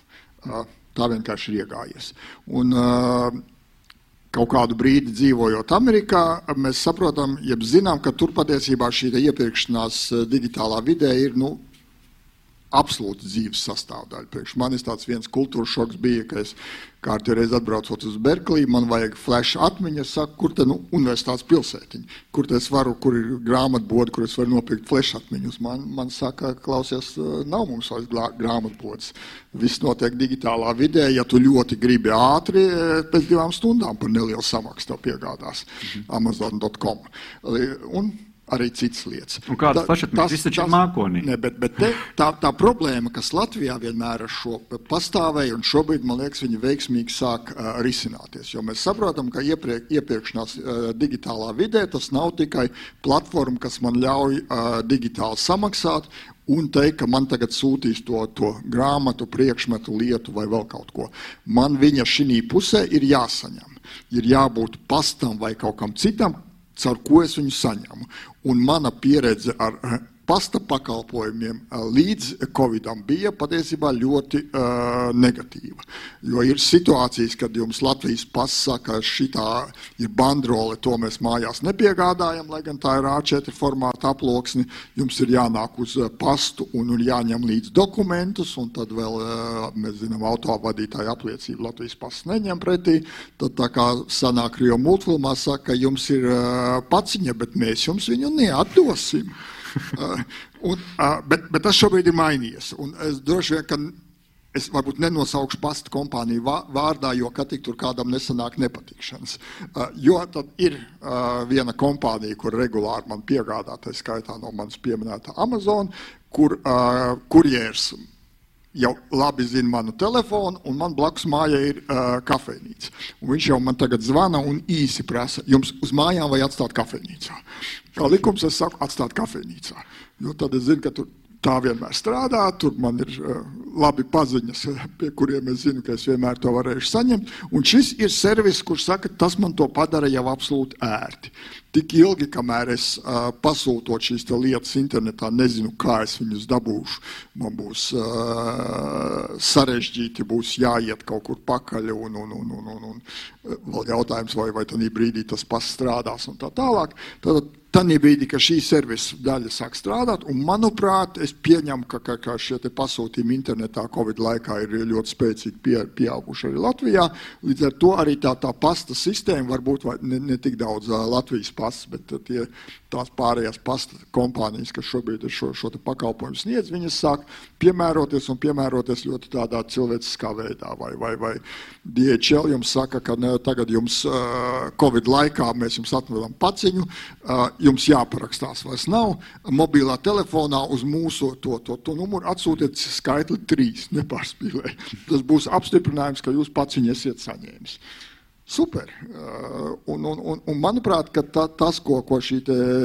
Uh, tā vienkārši ir iegājies. Un, uh, kaut kādu brīdi dzīvojot Amerikā, mēs saprotam, ja zinām, ka tur patiesībā šī iepirkšanās digitālā vidē ir nu, absolūta dzīves sastāvdaļa. Priekš manis tāds viens kultūras šoks bija, ka es kārtīgi reiz atbraucot uz Berkliju, man vajag flash atmiņu, es saku, kur te nu, universitātes pilsētiņa, kur es varu, kur ir grāmatbodi, kur es varu nopirkt flash atmiņus. Man, man saka, klausies, nav mums vairs grāmatbodas. Viss notiek digitālā vidē, ja tu ļoti gribi ātri, pēc divām stundām par nelielu samaksu tev piegādās mhm. Amazon.com. Un arī citas lietas. Un kādas pašatmiņas tas taču mākonī? Ne, bet, bet te, tā, tā problēma, kas Latvijā vienmēr ar šo pastāvēja, un šobrīd, man liekas, viņi veiksmīgi sāk uh, risināties. Jo mēs saprotam, ka iepriek, iepirkšanās uh, digitālā vidē tas nav tikai platforma, kas man ļauj uh, digitāli samaksāt un teikt, ka man tagad sūtīs to, to grāmatu, priekšmetu, lietu vai vēl kaut ko. Man viņa šī pusē ir jāsaņem. Ir jābūt pastam vai kaut kam citam, caur ko es viņu saņemu. Un mana pieredze ar pasta pakalpojumiem līdz Covidam bija patiesībā ļoti uh, negatīva. Jo ir situācijas, kad jums Latvijas pasaka, šitā ir bandrole, to mēs mājās nepiegādājam, lai gan tā ir A4 formāta aploksni, jums ir jānāk uz pastu un, un jāņem līdz dokumentus, un tad vēl, uh, mēs zinām, autovadītāja apliecību Latvijas pasts neņem pretī, tad tā kā sanāk Rio multfilmā saka, jums ir uh, paciņa, bet mēs jums viņu neatdosim. Uh, un, uh, bet, bet tas šobrīd ir mainījies. Es droši vien, ka es varbūt nenosaukšu pastu kompāniju vārdā, jo ka tik tur kādam nesanāk nepatikšanas. Uh, jo tad ir viena kompānija, kur regulāri man piegādā, tā skaitā no manas pieminētā Amazon, kur kurjērs jau labi zina manu telefonu, un man blakus mājā ir uh, kafejnīca. Un viņš jau man tagad zvana un īsi prasa, jums uz mājām vai atstāt kafejnīcā. Kā likums es saku, atstāt kafejnīcā. Jo tad es zinu, ka tur tā vienmēr strādā. Tur man ir uh, labi paziņas, pie kuriem es zinu, ka es vienmēr to varēšu saņemt. Un šis ir servis, kurš saka, tas man to padara jau absolūti ērti. Tik ilgi, kamēr es uh, pasūtot šīs lietas internetā, nezinu, kā es viņus dabūšu. Man būs uh, sarežģīti, būs jāiet kaut kur pakaļ. Un, un, un, un, un, un vēl jautājums, vai, vai tajā brīdī tas pats strādās un tā tālāk. Tad, Tanī brīdī, kad šī servisa daļa sāk strādāt, un manuprāt, es pieņemu, ka, ka, ka šie pasūtījumi internetā Covid laikā ir ļoti spēcīgi pie, pieauguši arī Latvijā. Līdz ar to arī tā, tā pasta sistēma var būt ne, ne tik daudz Latvijas pastas, bet tie, tās pārējās pasta kompānijas, kas šobrīd ir šo, šo pakalpojumu sniedz, viņas sāk piemēroties un piemēroties ļoti tādā cilvēciskā veidā. Vai, vai, vai DHL jums saka, ka ne, tagad jums Covid laikā mēs jums atvedam paciņu, jums jāparakstās vairs nav. Mobilā telefonā uz mūsu to, to, to numuru atsūtiet skaitli trīs, nepārspīlē. Tas būs apstiprinājums, ka jūs pats viņu esiet saņēmis. Super. Uh, un, un, un, un manuprāt, ta, tas, ko, ko šī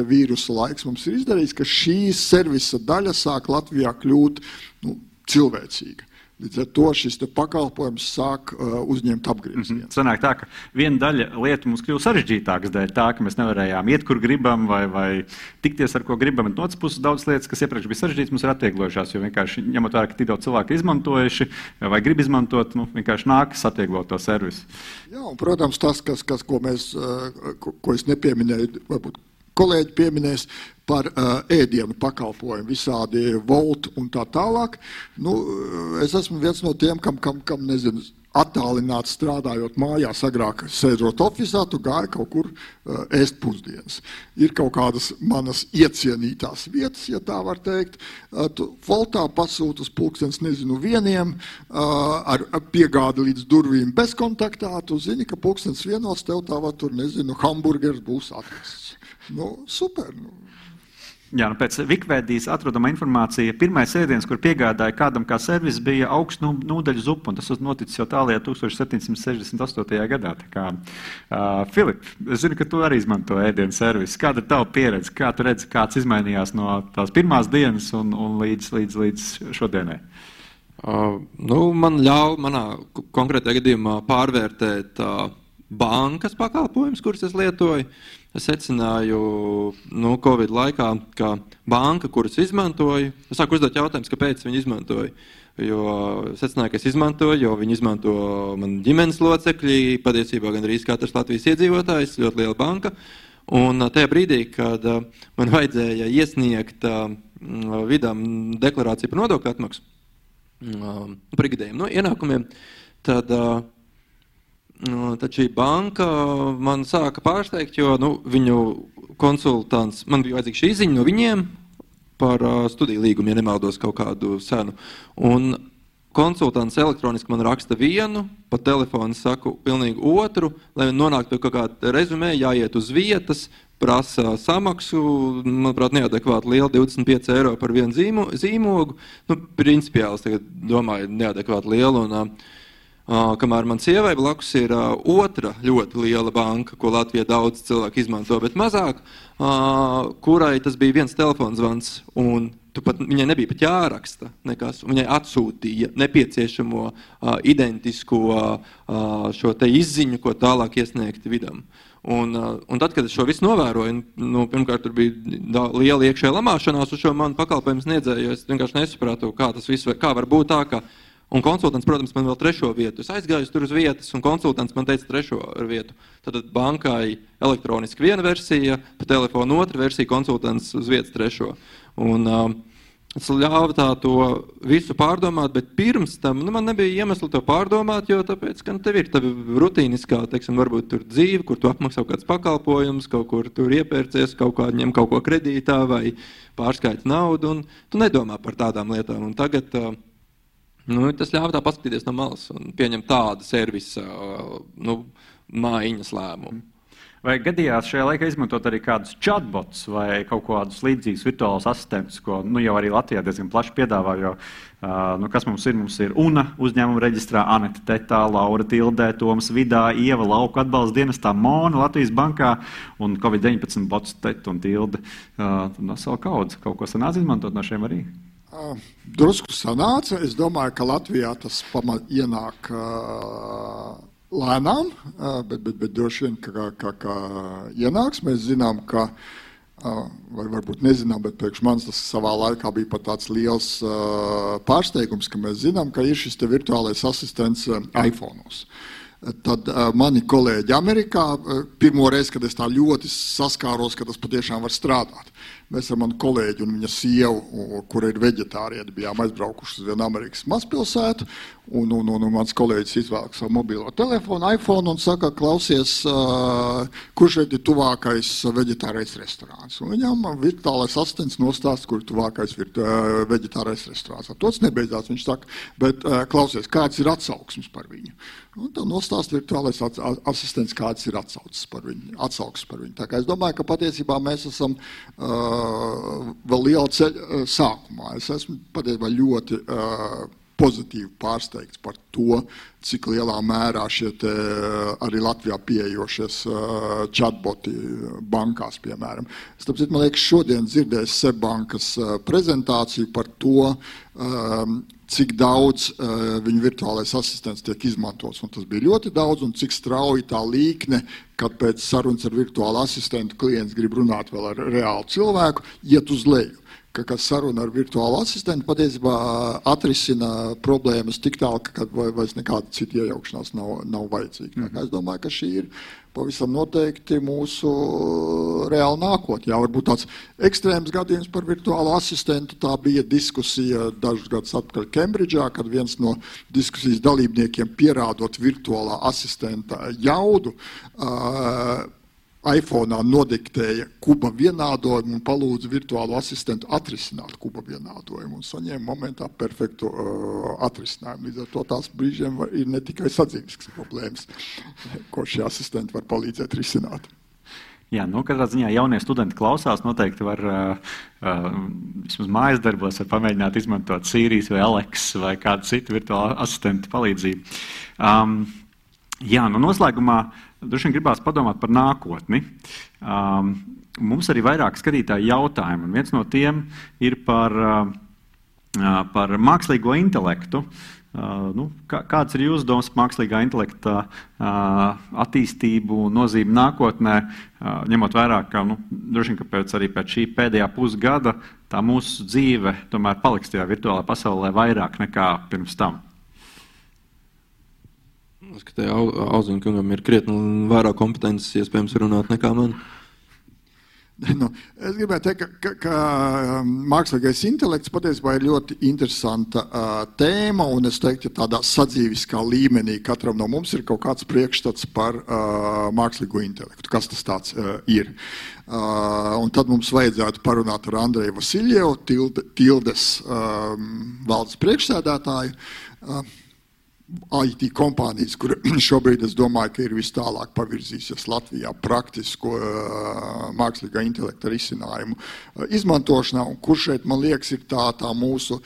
vīrusa laiks mums ir izdarījis, ka šī servisa daļa sāk Latvijā kļūt nu, cilvēcīga. Līdz ar to šis pakalpojums sāk uh, uzņemt apgriezienu. Mm -hmm. Sanāk tā, ka viena daļa lietu mums kļūst sarežģītākas dēļ tā, ka mēs nevarējām iet, kur gribam, vai, vai tikties ar ko gribam. No otras puses, daudz lietas, kas iepriekš bija sarežģītas, mums ir atvieglojušās. Jo vienkārši ņemot vērā, ka tik daudz cilvēku izmantojuši vai grib izmantot, nu, vienkārši nākas atvieglot to servisu. Jā, un, protams, tas, kas, kas, ko, mēs, uh, ko, ko es nepieminēju, varbūt kolēģi pieminēs par uh, ēdienu pakalpojumu, visādi volti un tā tālāk. Nu, es esmu viens no tiem, kam, kam, kam nezinu, attālināti strādājot mājās, agrāk sēžot oficiālā, tu gāji kaut kur uh, ēst pusdienas. Ir kaut kādas manas iecienītās vietas, ja tā var teikt. Uh, tu voltā pasūti uz pulkstenes, nezinu, vieniem, uh, ar piegādi līdz durvīm bezkontaktā. Tu zini, ka pulkstenes vienos tev tā var tur, nezinu, hamburgers būs atrasts. Nu, super. Nu. Jā, nu pēc Wikipēdijas atrodama informācija, pirmais ēdiens, kur piegādāja kādam kā servis, bija augsts nūdeļu zupa, tas noticis jau tālāk 1768. gadā. Kā, uh, Filip, es zinu, ka tu arī izmanto ēdienu servisu. Kāda ir tava pieredze? Kā tu redzi, kāds izmainījās no tās pirmās dienas un, un līdz, līdz, līdz šodienai? Uh, nu, man ļauj manā konkrētajā gadījumā pārvērtēt uh, bankas pakalpojumus, kurus es lietoju. Uh, Es secināju, nu, Covid laikā, ka banka, kuras izmantoju, es sāku uzdot jautājumus, kāpēc viņi izmantoja. Jo secināju, ka es izmantoju, jo viņi izmanto man ģimenes locekļi, patiesībā gan arī katrs Latvijas iedzīvotājs, ļoti liela banka. Un tajā brīdī, kad man vajadzēja iesniegt vidām deklarāciju par nodokļu atmaksu par ikgadējiem no ienākumiem, tad uh, Nu, tad šī banka man sāka pārsteigt, jo nu, viņu konsultants, man bija vajadzīga šī ziņa no viņiem par studiju līgumu, ja nemaldos kaut kādu senu. Un konsultants elektroniski man raksta vienu, pa telefonu saku pilnīgi otru, lai nonāktu pie kaut kāda rezumē, jāiet uz vietas, prasa samaksu, manuprāt, neadekvāti liela, 25 eiro par vienu zīmo, zīmogu. Nu, principiāli es domāju, neadekvāti liela. Un, Uh, kamēr man sievai blakus ir otra ļoti liela banka, ko Latvijā daudz cilvēku izmanto, bet mazāk, kurai tas bija viens telefons un Tu pat, viņai nebija pat jāraksta nekas. Viņai atsūtīja nepieciešamo uh, identisko uh, šo izziņu, ko tālāk iesniegt vidam. Un, uh, un tad, kad es šo visu novēroju, nu, pirmkārt, tur bija liela iekšējā lamāšanās uz šo manu pakalpojumu sniedzēju. Es vienkārši nesapratu, kā tas viss var, kā var būt tā, ka Un konsultants, protams, man vēl trešo vietu. Es aizgāju tur uz vietas, un konsultants man teica, trešo vietu. Tad bankai elektroniski viena versija, pa telefonu otra versija, konsultants uz vietas trešo. Un, uh, Es ļāvu tā to visu pārdomāt, bet pirms tam nu, man nebija iemesla to pārdomāt, jo tāpēc, ka nu, tev ir tāda rutīniskā, teiksim, varbūt tur dzīve, kur tu apmaksā kaut kāds pakalpojums, kaut kur tur iepērcies, kaut kā ņem kaut ko kredītā vai pārskaiti naudu, un tu nedomā par tādām lietām. Un tagad nu, tas ļāva tā paskatīties no malas un pieņemt tādu servisa nu, mājiņas lēmumu. Vai gadījās šajā laikā izmantot arī kādus chatbots vai kaut kādus līdzīgus virtuālus asistentus, ko nu, jau arī Latvijā diezgan plaši piedāvā? Jo, uh, nu, kas mums ir? Mums ir UNA uzņēmuma reģistrā, Anita Tetā, Laura Tildē, Toms Vidā, Ieva Lauka atbalsta dienestā, Mona Latvijas bankā un Covid-19 bots Tet un Tilde. Uh, no savu kaudu kaut ko sanāca izmantot no šiem arī? Uh, drusku sanāca. Es domāju, ka Latvijā tas pamat ienāk. Uh, lēnām, bet, bet, bet droši vien, ka, ka, ka ienāks. Mēs zinām, ka, vai varbūt nezinām, bet priekš manis tas savā laikā bija pat tāds liels pārsteigums, ka mēs zinām, ka ir šis virtuālais asistents iPhone. Tad uh, mani kolēģi Amerikā, uh, pirmo reizi, kad es tā ļoti saskāros, ka tas patiešām var strādāt. Mēs ar manu kolēģi un viņa sievu, kur ir veģetārieti, bijām aizbraukuši uz vienu Amerikas mazpilsētu. Un, un, un, un mans kolēģis izvēlējās savu mobilo telefonu, iPhone un saka, klausies, uh, kurš šeit ir tuvākais veģetārais restorāns. Un viņam virtuālais asistents nostāsta, kur ir tuvākais virtu, uh, veģetārais restorāns. Ar to tas nebeidzās. Viņš saka, bet uh, klausies, kāds ir atsauksmes par viņu? Un tā nostāsta virtuālais asistents, kāds ir atsauksmes par viņu. Atsauksmes par viņu. Tā kā es domāju, ka patiesībā mēs esam uh, vēl liela ceļa sākumā. Es esmu patiesībā ļoti uh, pozitīvi pārsteigts par to, cik lielā mērā šie te, arī Latvijā pieejošies uh, chatboti bankās, piemēram. Es tāpēc, man liekas, šodien dzirdēju Sebankas prezentāciju par to, um, cik daudz uh, viņu virtuālais asistents tiek izmantots. Un tas bija ļoti daudz, un cik strauji tā līkne, kad pēc sarunas ar virtuālu asistentu klients grib runāt vēl ar reālu cilvēku, iet uz leju ka, ka saruna ar virtuālu asistentu patiesībā atrisina problēmas tik tālu, ka vairs nekāda cita iejaukšanās nav, nav vajadzīga. Mm -hmm. Es domāju, ka šī ir pavisam noteikti mūsu reāla nākotne. Jā, varbūt tāds ekstrēms gadījums par virtuālu asistentu. Tā bija diskusija dažus gadus atpakaļ Kembridžā, kad viens no diskusijas dalībniekiem pierādot virtuālā asistenta jaudu. Uh, iPhone nodiktēja kuba vienādojumu un palūdza virtuālo asistentu atrisināt kuba vienādojumu un saņēma momentā perfektu uh, atrisinājumu. Līdz ar to tās brīžiem var, ir ne tikai sadzīves problēmas, [laughs] ko šie asistenti var palīdzēt risināt. Jā, nu, katrā ziņā jaunie studenti klausās. Noteikti var uh, uh, vismaz mājas darbos pamēģināt izmantot Sīrijas vai Aleks vai kādu citu virtuālu asistentu palīdzību. Um, jā, nu noslēgumā uh, Droši vien gribās padomāt par nākotni. Um, mums arī vairāk skatītāju jautājumu. Viens no tiem ir par, uh, par mākslīgo intelektu. Uh, nu, kā, kāds ir jūsu domas par mākslīgā intelekta uh, attīstību, nozīmi nākotnē, uh, ņemot vērā, ka nu, droši vien ka pēc, pēc šī pēdējā pusgada tā mūsu dzīve tomēr paliks tajā virtuālajā pasaulē vairāk nekā pirms tam? Es ka Auziņam kungam ir krietni vairāk kompetences, iespējams, runāt nekā man. [laughs] Nu, es gribēju teikt, ka, ka, ka um, mākslīgais intelekts patiesībā ir ļoti interesanta uh, tēma. Es teiktu, ka tādā sadzīviskā līmenī katram no mums ir kaut kāds priekšstats par uh, mākslīgo intelektu. Kas tas uh, ir? Uh, tad mums vajadzētu parunāt ar Andreju Vasiljevu, Tilde, Tildes um, valdes priekšsēdētāju. Uh, IT kompānijas, kur [clears throat] šobrīd es domāju, ka ir vis tālāk pavirzīsies Latvijā praktisko mākslīgā intelekta risinājumu izmantošanā, un kur šeit, man liekas, ir tā, tā mūsu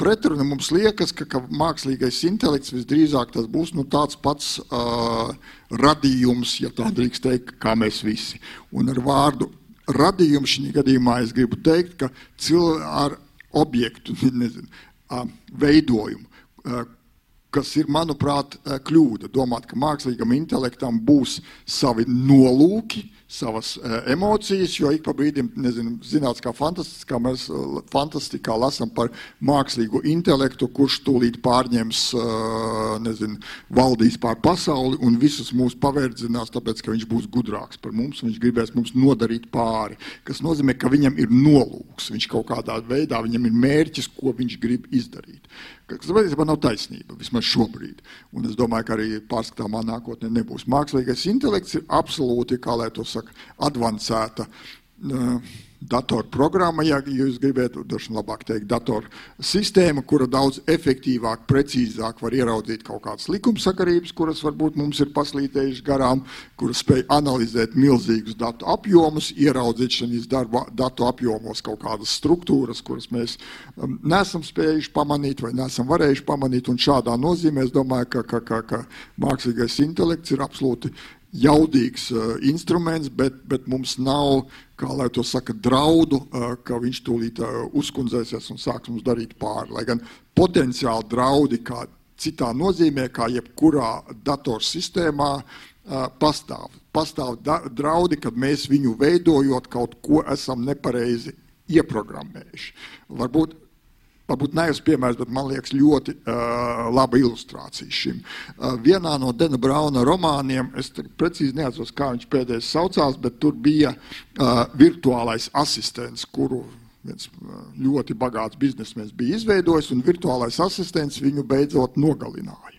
pretruna. Mums liekas, ka, ka mākslīgais intelekts visdrīzāk tas būs nu, tāds pats uh, radījums, ja tā drīkst teikt, kā mēs visi. Un ar vārdu radījums šī gadījumā es gribu teikt, ka cilvēki ar objektu, [laughs] nezinu, veidojumu, kas ir, manuprāt, eh, kļūda. Domāt, ka mākslīgam intelektam būs savi nolūki, savas uh, emocijas, jo ik pa brīdim, nezinu, zināts, kā fantastiskā, mēs fantastikā lasam par mākslīgu intelektu, kurš tūlīt pārņems, nezinu, valdīs pār pasauli un visus mūs paverdzinās, tāpēc, ka viņš būs gudrāks par mums, viņš gribēs mums nodarīt pāri, kas nozīmē, ka viņam ir nolūks, viņš kaut kādā veidā, viņam ir mērķis, ko viņš grib izdarīt. Kas patiesībā nav taisnība, vismaz šobrīd. Un es domāju, ka arī pārskatāmā nākotnē nebūs. Mākslīgais intelekts ir absolūti, kā lai to saka, advancēta uh, datorprogramma, ja jūs gribētu, droši labāk teikt, datorsistēma, kura daudz efektīvāk, precīzāk var ieraudzīt kaut kādas likumsakarības, kuras varbūt mums ir paslītējušas garām, kuras spēj analizēt milzīgus datu apjomus, ieraudzīt šīs datu apjomos kaut kādas struktūras, kuras mēs um, nesam spējuši pamanīt vai nesam varējuši pamanīt. Un šādā nozīmē es domāju, ka, ka, ka, ka mākslīgais intelekts ir absolūti jaudīgs uh, instruments, bet, bet mums nav, kā lai to saka, draudu, uh, ka viņš tūlīt uh, uzkundzēsies un sāks mums darīt pāri. Lai gan potenciāli draudi, kā citā nozīmē, kā jebkurā datorsistēmā, pastāv. Pastāv da, draudi, kad mēs viņu veidojot kaut ko esam nepareizi ieprogrammējuši. Varbūt varbūt neesmu piemērs, bet man liekas ļoti uh, laba ilustrācija šim. Uh, vienā no Dena Brauna romāniem, es precīzi neatceros, kā viņš pēdējais saucās, bet tur bija uh, virtuālais asistents, kuru viens ļoti bagāts biznesmenis bija izveidojis, un virtuālais asistents viņu beidzot nogalināja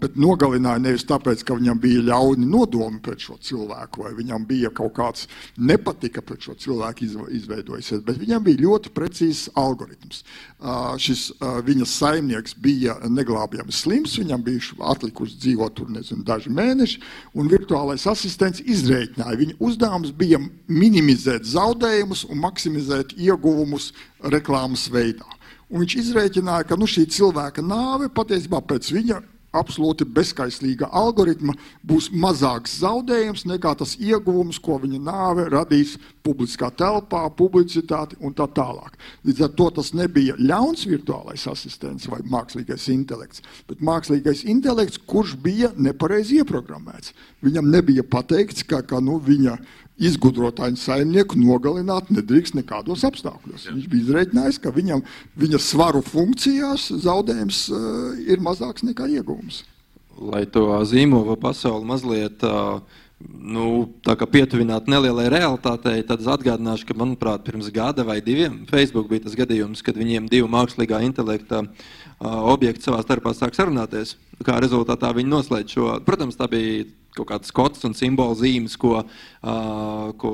bet nogalināja nevis tāpēc, ka viņam bija ļauni nodomi pret šo cilvēku, vai viņam bija kaut kāds nepatika pret šo cilvēku izveidojusies, bet viņam bija ļoti precīzs algoritms. Šis viņa saimnieks bija neglābjami slims, viņam bija atlikusi dzīvot tur nezinu, daži mēneši, un virtuālais asistents izreikināja. Viņa uzdevums bija minimizēt zaudējumus un maksimizēt ieguvumus reklāmas veidā. Un viņš izreikināja, ka nu, šī cilvēka nāve patiesībā pēc viņa absolūti bezskaislīga algoritma būs mazāks zaudējums nekā tas ieguvums, ko viņa nāve radīs publiskā telpā, publicitāti un tā tālāk. Līdz ar to tas nebija ļauns virtuālais asistents vai mākslīgais intelekts, bet mākslīgais intelekts, kurš bija nepareizi ieprogrammēts. Viņam nebija pateikts, ka, ka nu, viņa izgudrotāju saimnieku nogalināt nedrīkst nekādos apstākļos. Jā. Viņš bija izreikinājis, ka viņam, viņa svaru funkcijās zaudējums uh, ir mazāks nekā iegūms. Lai to zīmogu pasauli mazliet uh, nu, pietuvinātu nelielai realitātei, tad es atgādināšu, ka, manuprāt, pirms gada vai diviem Facebook bija tas gadījums, kad viņiem divi mākslīgā intelekta uh, objekti savā starpā sāk sarunāties. Kā rezultātā viņi noslēdz šo, protams, tā bija kaut kādas kods un simbolu zīmes, ko, uh, ko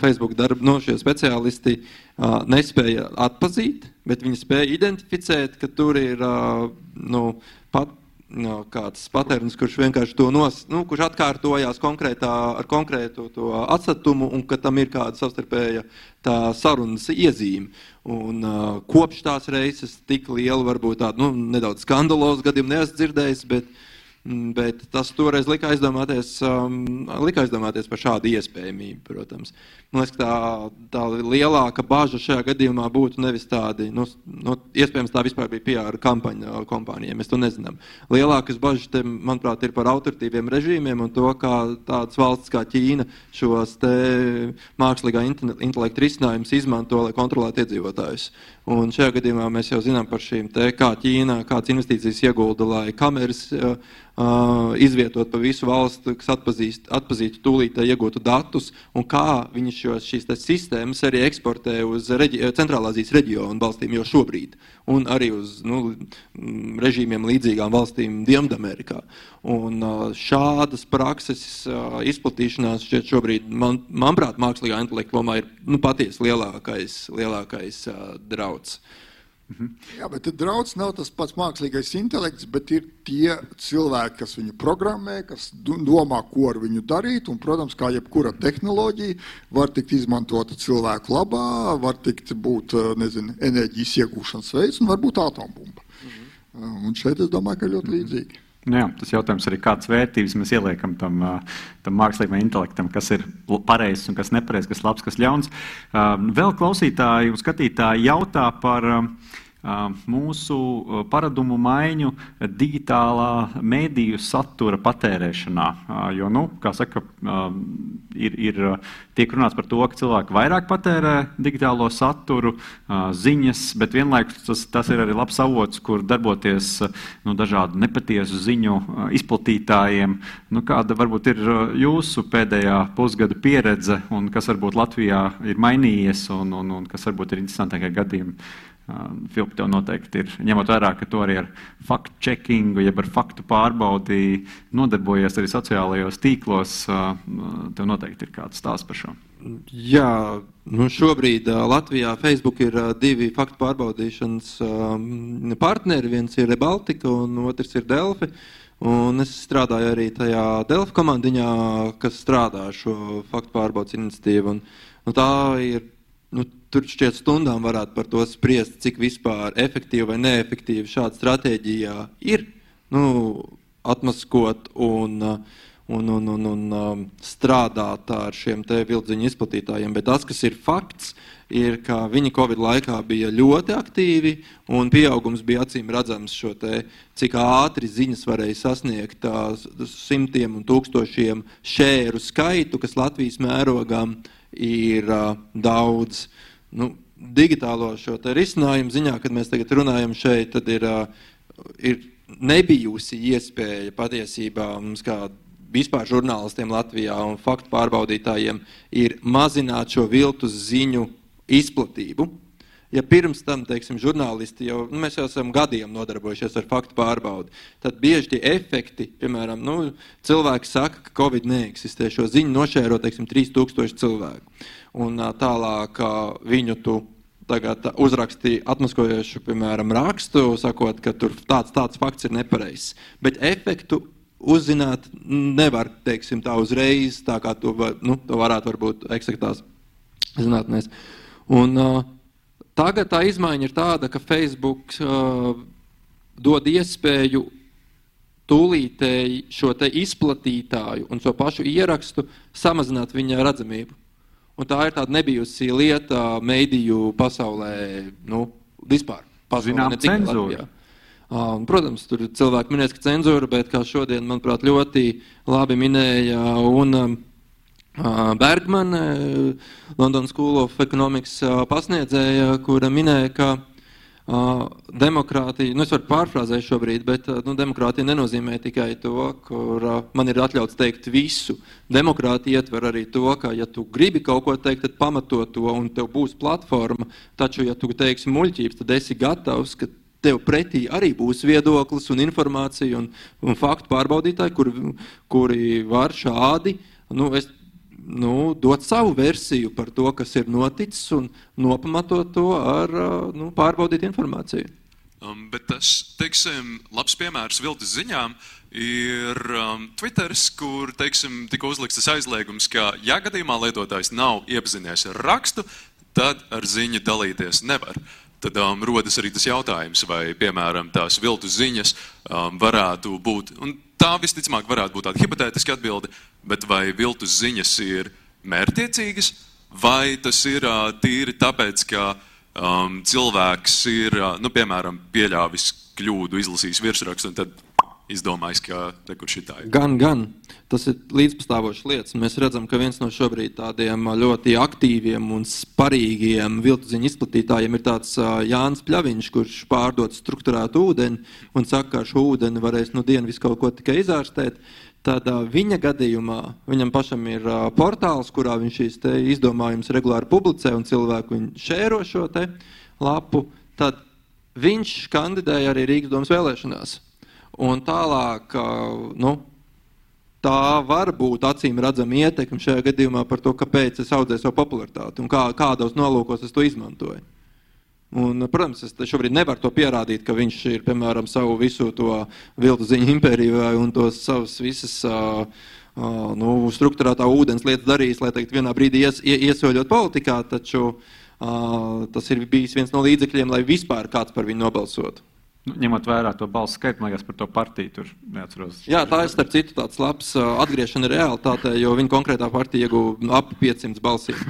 Facebook darba no šie speciālisti uh, nespēja atpazīt, bet viņi spēja identificēt, ka tur ir uh, nu, pat no, kāds patērns, kurš vienkārši to nos, nu, kurš atkārtojās konkrētā, ar konkrētu to atstatumu un ka tam ir kāda savstarpēja tā sarunas iezīme. Un, uh, kopš tās reizes tik liela, varbūt tāda nu, nedaudz skandaloza gadījuma neesmu dzirdējis, bet uh, bet tas toreiz lika aizdomāties, um, lika aizdomāties par šādu iespējamību, protams. Man liekas, tā, tā lielāka bažas šajā gadījumā būtu nevis tādi, nu, nu, iespējams, tā vispār bija PR kampaņa kompānijai, mēs to nezinām. Lielākas bažas, te, manuprāt, ir par autoritīviem režīmiem un to, kā tādas valsts kā Ķīna šos mākslīgā intelekta risinājumus izmanto, lai kontrolētu iedzīvotājus. Un šajā gadījumā mēs jau zinām par šīm te, kā Ķīna, kādas investīcijas iegulda, lai kameras uh, Uh, izvietot pa visu valsti, kas atpazīst, atpazītu tūlīt iegūtu datus, un kā viņi šos, šīs sistēmas arī eksportē uz reģi, Centrālāzijas reģionu valstīm jau šobrīd, un arī uz nu, režīmiem līdzīgām valstīm Dienvidamerikā. Un uh, šādas prakses uh, izplatīšanās šķiet šobrīd, man, manuprāt, mākslīgā intelekta lomā ir nu, patiesi lielākais, lielākais drauds. Mhm. Jā, bet draudz nav tas pats mākslīgais intelekts, bet ir tie cilvēki, kas viņu programmē, kas domā, ko ar viņu darīt. Un, protams, kā jebkura tehnoloģija, var tikt izmantota cilvēku labā, var tikt būt nezinu, enerģijas iegūšanas veids un varbūt atombumba. Mhm. Un šeit es domāju, ka ļoti līdzīgi. Nu jā, tas jautājums arī, kādas vērtības mēs ieliekam tam, tam mākslīgajam intelektam, kas ir pareizs un kas nepareizs, kas labs, kas ļauns. Vēl klausītāji un skatītāji jautā par mūsu paradumu maiņu digitālā mēdīju satura patērēšanā. Jo, nu, kā saka, ir, ir tiek runāts par to, ka cilvēki vairāk patērē digitālo saturu, ziņas, bet vienlaikus tas, tas ir arī labs avots, kur darboties nu, dažādu nepatiesu ziņu izplatītājiem. Nu, kāda varbūt ir jūsu pēdējā pusgada pieredze un kas varbūt Latvijā ir mainījies un, un, un kas varbūt ir interesantākie gadījumi? Filips, tev noteikti ir, ņemot vērā, ka tu arī ar faktu-checkingu, jeb ar faktu pārbaudi nodarbojies arī sociālajos tīklos. Tev noteikti ir kāds stāsts par šo. Jā, nu šobrīd Latvijā Facebook ir divi faktu pārbaudīšanas partneri. Viens ir Baltika un otrs ir Delfi. Un es strādāju arī tajā Delfi komandiņā, kas strādā šo faktu pārbaudas iniciatīvu. Un, nu, tā ir nu, tur šķiet stundām varētu par to spriest, cik vispār efektīva vai neefektīva šāda stratēģija ir nu, atmaskot un, un, un, un, un um, strādāt ar šiem vilciņu izplatītājiem. Bet tas, kas ir fakts, ir, ka viņi Covid laikā bija ļoti aktīvi un pieaugums bija acīm redzams šo te, cik ātri ziņas varēja sasniegt simtiem un tūkstošiem šēru skaitu, kas Latvijas mērogām ir uh, daudz nu, digitālo šo risinājumu ziņā, kad mēs tagad runājam šeit, tad ir, uh, ir nebijusi iespēja patiesībā mums kā vispār žurnālistiem Latvijā un faktu pārbaudītājiem ir mazināt šo viltus ziņu izplatību ja pirms tam, teiksim, žurnālisti jau, nu, mēs jau esam gadiem nodarbojušies ar faktu pārbaudi, tad bieži tie efekti, piemēram, nu, cilvēki saka, ka Covid neeksistē, šo ziņu nošēro, teiksim, 3000 cilvēku. Un tālāk viņu tu tagad uzrakstīja atmaskojošu, piemēram, rakstu, sakot, ka tur tāds, tāds fakts ir nepareizs. Bet efektu uzzināt nevar, teiksim, tā uzreiz, tā kā to, nu, to varētu varbūt eksaktās zinātnēs. Un, uh, Tagad tā izmaiņa ir tāda, ka Facebook uh, dod iespēju tūlītēji šo izplatītāju un šo pašu ierakstu samazināt viņa redzamību. Un tā ir tāda nebijusi lieta mediju pasaulē, nu, vispār. Zinām, cenzūra. Uh, protams, tur cilvēki minēs, ka cenzūra, bet kā šodien, manuprāt, ļoti labi minēja un um, Bergmana, London School of Economics pasniedzēja, kura minēja, ka uh, demokrātija, nu es varu pārfrāzēt šobrīd, bet uh, nu, demokrātija nenozīmē tikai to, kur uh, man ir atļauts teikt visu. Demokrātija ietver arī to, ka ja tu gribi kaut ko teikt, tad pamato to un tev būs platforma, taču ja tu teiksi muļķības, tad esi gatavs, ka tev pretī arī būs viedoklis un informācija un, un faktu pārbaudītāji, kur, kuri var šādi, nu es nu, dot savu versiju par to, kas ir noticis, un nopamatot to ar nu, pārbaudīt informāciju. Um, bet tas, teiksim, labs piemērs viltus ziņām ir um, Twitter, kur, teiksim, tika uzlikts tas aizliegums, ka, ja gadījumā lietotājs nav iepazinies ar rakstu, tad ar ziņu dalīties nevar. Tad um, rodas arī tas jautājums, vai, piemēram, tās viltus ziņas um, varētu būt, tā visticamāk varētu būt tāda hipotētiska atbilde, bet vai viltus ziņas ir mērķiecīgas, vai tas ir tīri tāpēc, ka um, cilvēks ir, nu, piemēram, pieļāvis kļūdu, izlasījis virsrakstu un tad izdomājis, ka rekur šitā ir. Gan, gan. Tas ir līdzpastāvošs lietas. Mēs redzam, ka viens no šobrīd tādiem ļoti aktīviem un sparīgiem viltuziņu izplatītājiem ir tāds Jānis Pļaviņš, kurš pārdod struktūrētu ūdeni un saka, ka šo ūdeni varēs nu dienu visu kaut ko tikai izārstēt. Tad viņa gadījumā viņam pašam ir portāls, kurā viņš šīs izdomājumus regulāri publicē un cilvēku šēro šo lapu. Tad viņš kandidēja arī Rīgas domas vēlēšanās. Un tālāk, nu, tā var būt acīm redzama ietekme šajā gadījumā par to, kāpēc es audzēju savu popularitāti un kā, kādos nolūkos es to izmantoju. Un, protams, es šobrīd nevaru to pierādīt, ka viņš ir, piemēram, savu visu to viltu ziņu impēriju un tos savus visas uh, uh, nu, struktūrētā ūdens lietas darījis, lai teikt, vienā brīdī ies, iesoļot politikā, taču uh, tas ir bijis viens no līdzekļiem, lai vispār kāds par viņu nobalsotu. Nu, ņemot vērā to balsu skaitu, man liekas, par to partiju tur neatceros. Jā, tā ir starp citu tāds labs uh, atgriešana realitātē, jo viņa konkrētā partija ieguva ap 500 balsīm.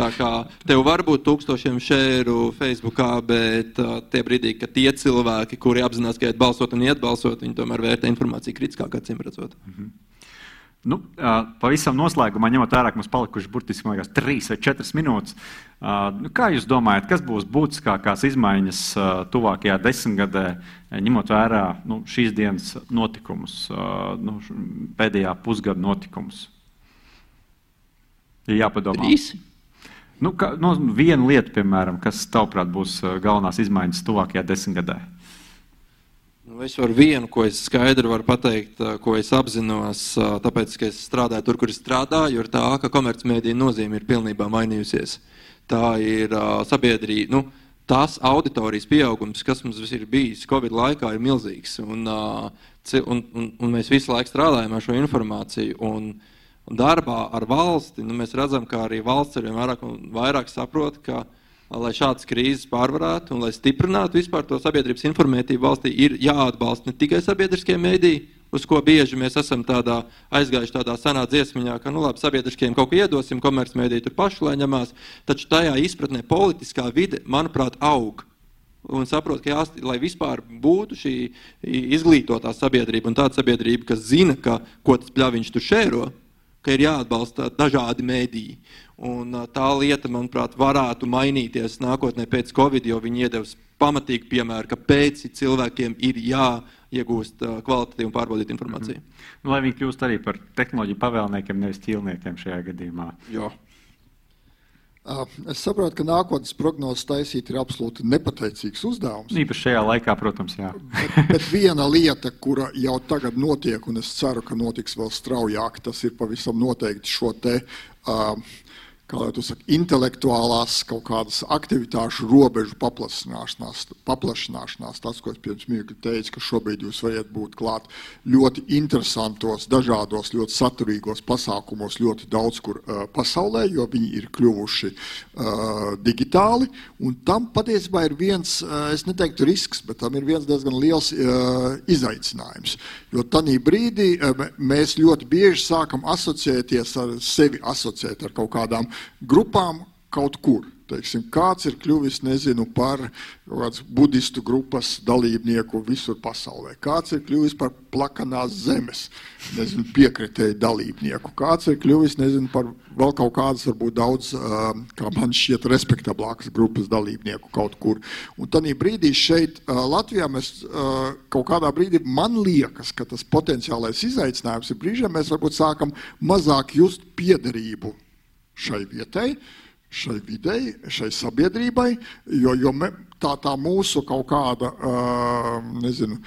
Tā kā tev var būt tūkstošiem šēru Facebookā, bet uh, tie brīdī, ka tie cilvēki, kuri apzinās, ka iet balsot un iet balsot, viņi tomēr vērtē informāciju kritiskāk, acīm redzot. Mm -hmm. Nu, pavisam noslēgumā, ņemot vērā, ka mums palikuši burtiski liekas, 3 vai 4 minūtes. Nu, kā jūs domājat, kas būs būtiskākās izmaiņas tuvākajā desmitgadē, ņemot vērā nu, šīs dienas notikumus, nu, pēdējā pusgada notikumus? Jāpadomā. Visi. Nu, kā, nu, viena lieta, piemēram, kas tavuprāt būs galvenās izmaiņas tuvākajā desmitgadē. Nu, es varu vienu, ko es skaidri varu pateikt, ko es apzinos, tāpēc, ka es strādāju tur, kur es strādāju, ir tā, ka komercmediju nozīme ir pilnībā mainījusies. Tā ir sabiedrība, nu, tās auditorijas pieaugums, kas mums ir bijis Covid laikā, ir milzīgs. Un, un, un, un mēs visu laiku strādājam ar šo informāciju. Un, un darbā ar valsti nu, mēs redzam, ka arī valsts ar vien vairāk vairāk saprot, ka lai šādas krīzes pārvarētu un lai stiprinātu vispār to sabiedrības informētību valstī, ir jāatbalsta ne tikai sabiedriskie mēdīji, uz ko bieži mēs esam tādā aizgājuši tādā senā dziesmiņā, ka, nu labi, sabiedriskiem kaut ko iedosim, komercmēdīji tur paši lai ņemās, taču tajā izpratnē politiskā vide, manuprāt, aug. Un saprot, ka jāst, lai vispār būtu šī izglītotā sabiedrība un tāda sabiedrība, kas zina, ka, ko tas pļaviņš tu šēro, ka ir jāatbalsta dažādi mēdīji. Un tā lieta, manuprāt, varētu mainīties nākotnē pēc Covid, jo viņi iedevis pamatīgi piemēru, kāpēc cilvēkiem ir jāiegūst kvalitatīvu un pārbaudītu informāciju. Mm -hmm. Nu, lai viņi kļūst arī par tehnoloģiju pavēlniekiem, nevis ķīlniekiem šajā gadījumā. Jo. Es saprotu, ka nākotnes prognozes taisīt ir absolūti nepateicīgs uzdevums. Īpaši šajā laikā, protams, jā. bet, bet viena lieta, kura jau tagad notiek, un es ceru, ka notiks vēl straujāk, tas ir pavisam noteikti šo te uh, kā lai tu saki, intelektuālās kaut kādas aktivitāšu robežu paplašināšanās, paplašināšanās. Tas, ko es pirms mirkli teicu, ka šobrīd jūs varat būt klāt ļoti interesantos, dažādos, ļoti saturīgos pasākumos ļoti daudz kur uh, pasaulē, jo viņi ir kļuvuši uh, digitāli. Un tam patiesībā ir viens, uh, es neteiktu risks, bet tam ir viens diezgan liels uh, izaicinājums. Jo tajā brīdī uh, mēs ļoti bieži sākam asociēties ar sevi, asociēt ar kaut kādām grupām kaut kur. Teiksim, kāds ir kļuvis nezinu, par budistu grupas dalībnieku visur pasaulē, kāds ir kļuvis par plakanās zemes nezinu, piekritēju dalībnieku, kāds ir kļuvis nezinu, par vēl kaut kādas, varbūt daudz, kā man šķiet, respektablākas grupas dalībnieku kaut kur. Un tad brīdī šeit, Latvijā, mēs kaut kādā brīdī man liekas, ka tas potenciālais izaicinājums ir brīžiem, mēs varbūt sākam mazāk just piederību šai vietai, šai videi, šai sabiedrībai, jo, jo me, tā, tā mūsu kaut kāda nezinu,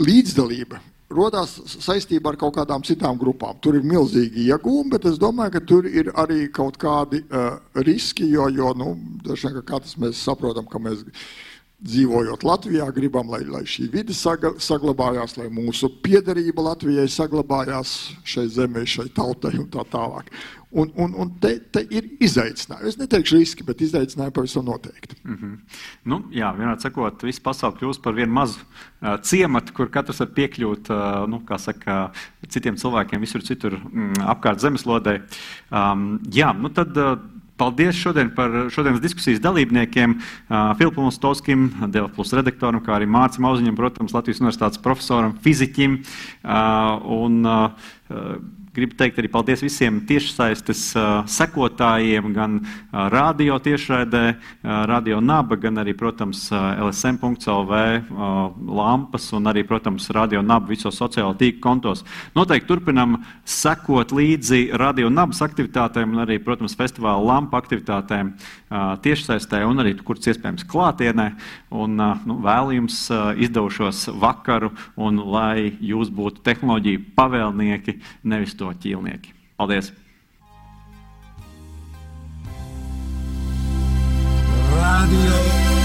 līdzdalība rodās saistībā ar kaut kādām citām grupām. Tur ir milzīgi iegūmi, bet es domāju, ka tur ir arī kaut kādi uh, riski, jo, jo nu, dažiem, ka katrs mēs saprotam, ka mēs dzīvojot Latvijā, gribam, lai, lai šī vide saglabājās, lai mūsu piederība Latvijai saglabājās šai zemē, šai tautai un tā tālāk. Un, un, un te, te ir izaicinājumi. Es neteikšu riski, bet izaicinājumi pavisam noteikti. Mm -hmm. nu, jā, vienādi sakot, viss pasaule kļūst par vienu mazu uh, ciematu, kur katrs var piekļūt uh, nu, saka, citiem cilvēkiem visur citur mm, apkārt zemeslodē. Um, jā, nu tad. Uh, Paldies šodien par šodienas diskusijas dalībniekiem, Filipam Mostovskim, Delfus redaktoram, kā arī Mārcim Auziņam, protams, Latvijas universitātes profesoram, fiziķim. Uh, un, Gribu teikt arī paldies visiem tiešsaistes uh, sekotājiem, gan uh, radio tiešraidē, uh, radio naba, gan arī, protams, uh, lampas un arī, protams, radio naba visos sociālo tīklu kontos. Noteikti turpinam sekot līdzi radio nabas aktivitātēm un arī, protams, festivāla lampa aktivitātēm uh, tiešsaistē un arī, kur iespējams, klātienē. Un, nu, vēlu jums izdevušos vakaru un lai jūs būtu tehnoloģiju pavēlnieki, nevis to ķīlnieki. Paldies! Radio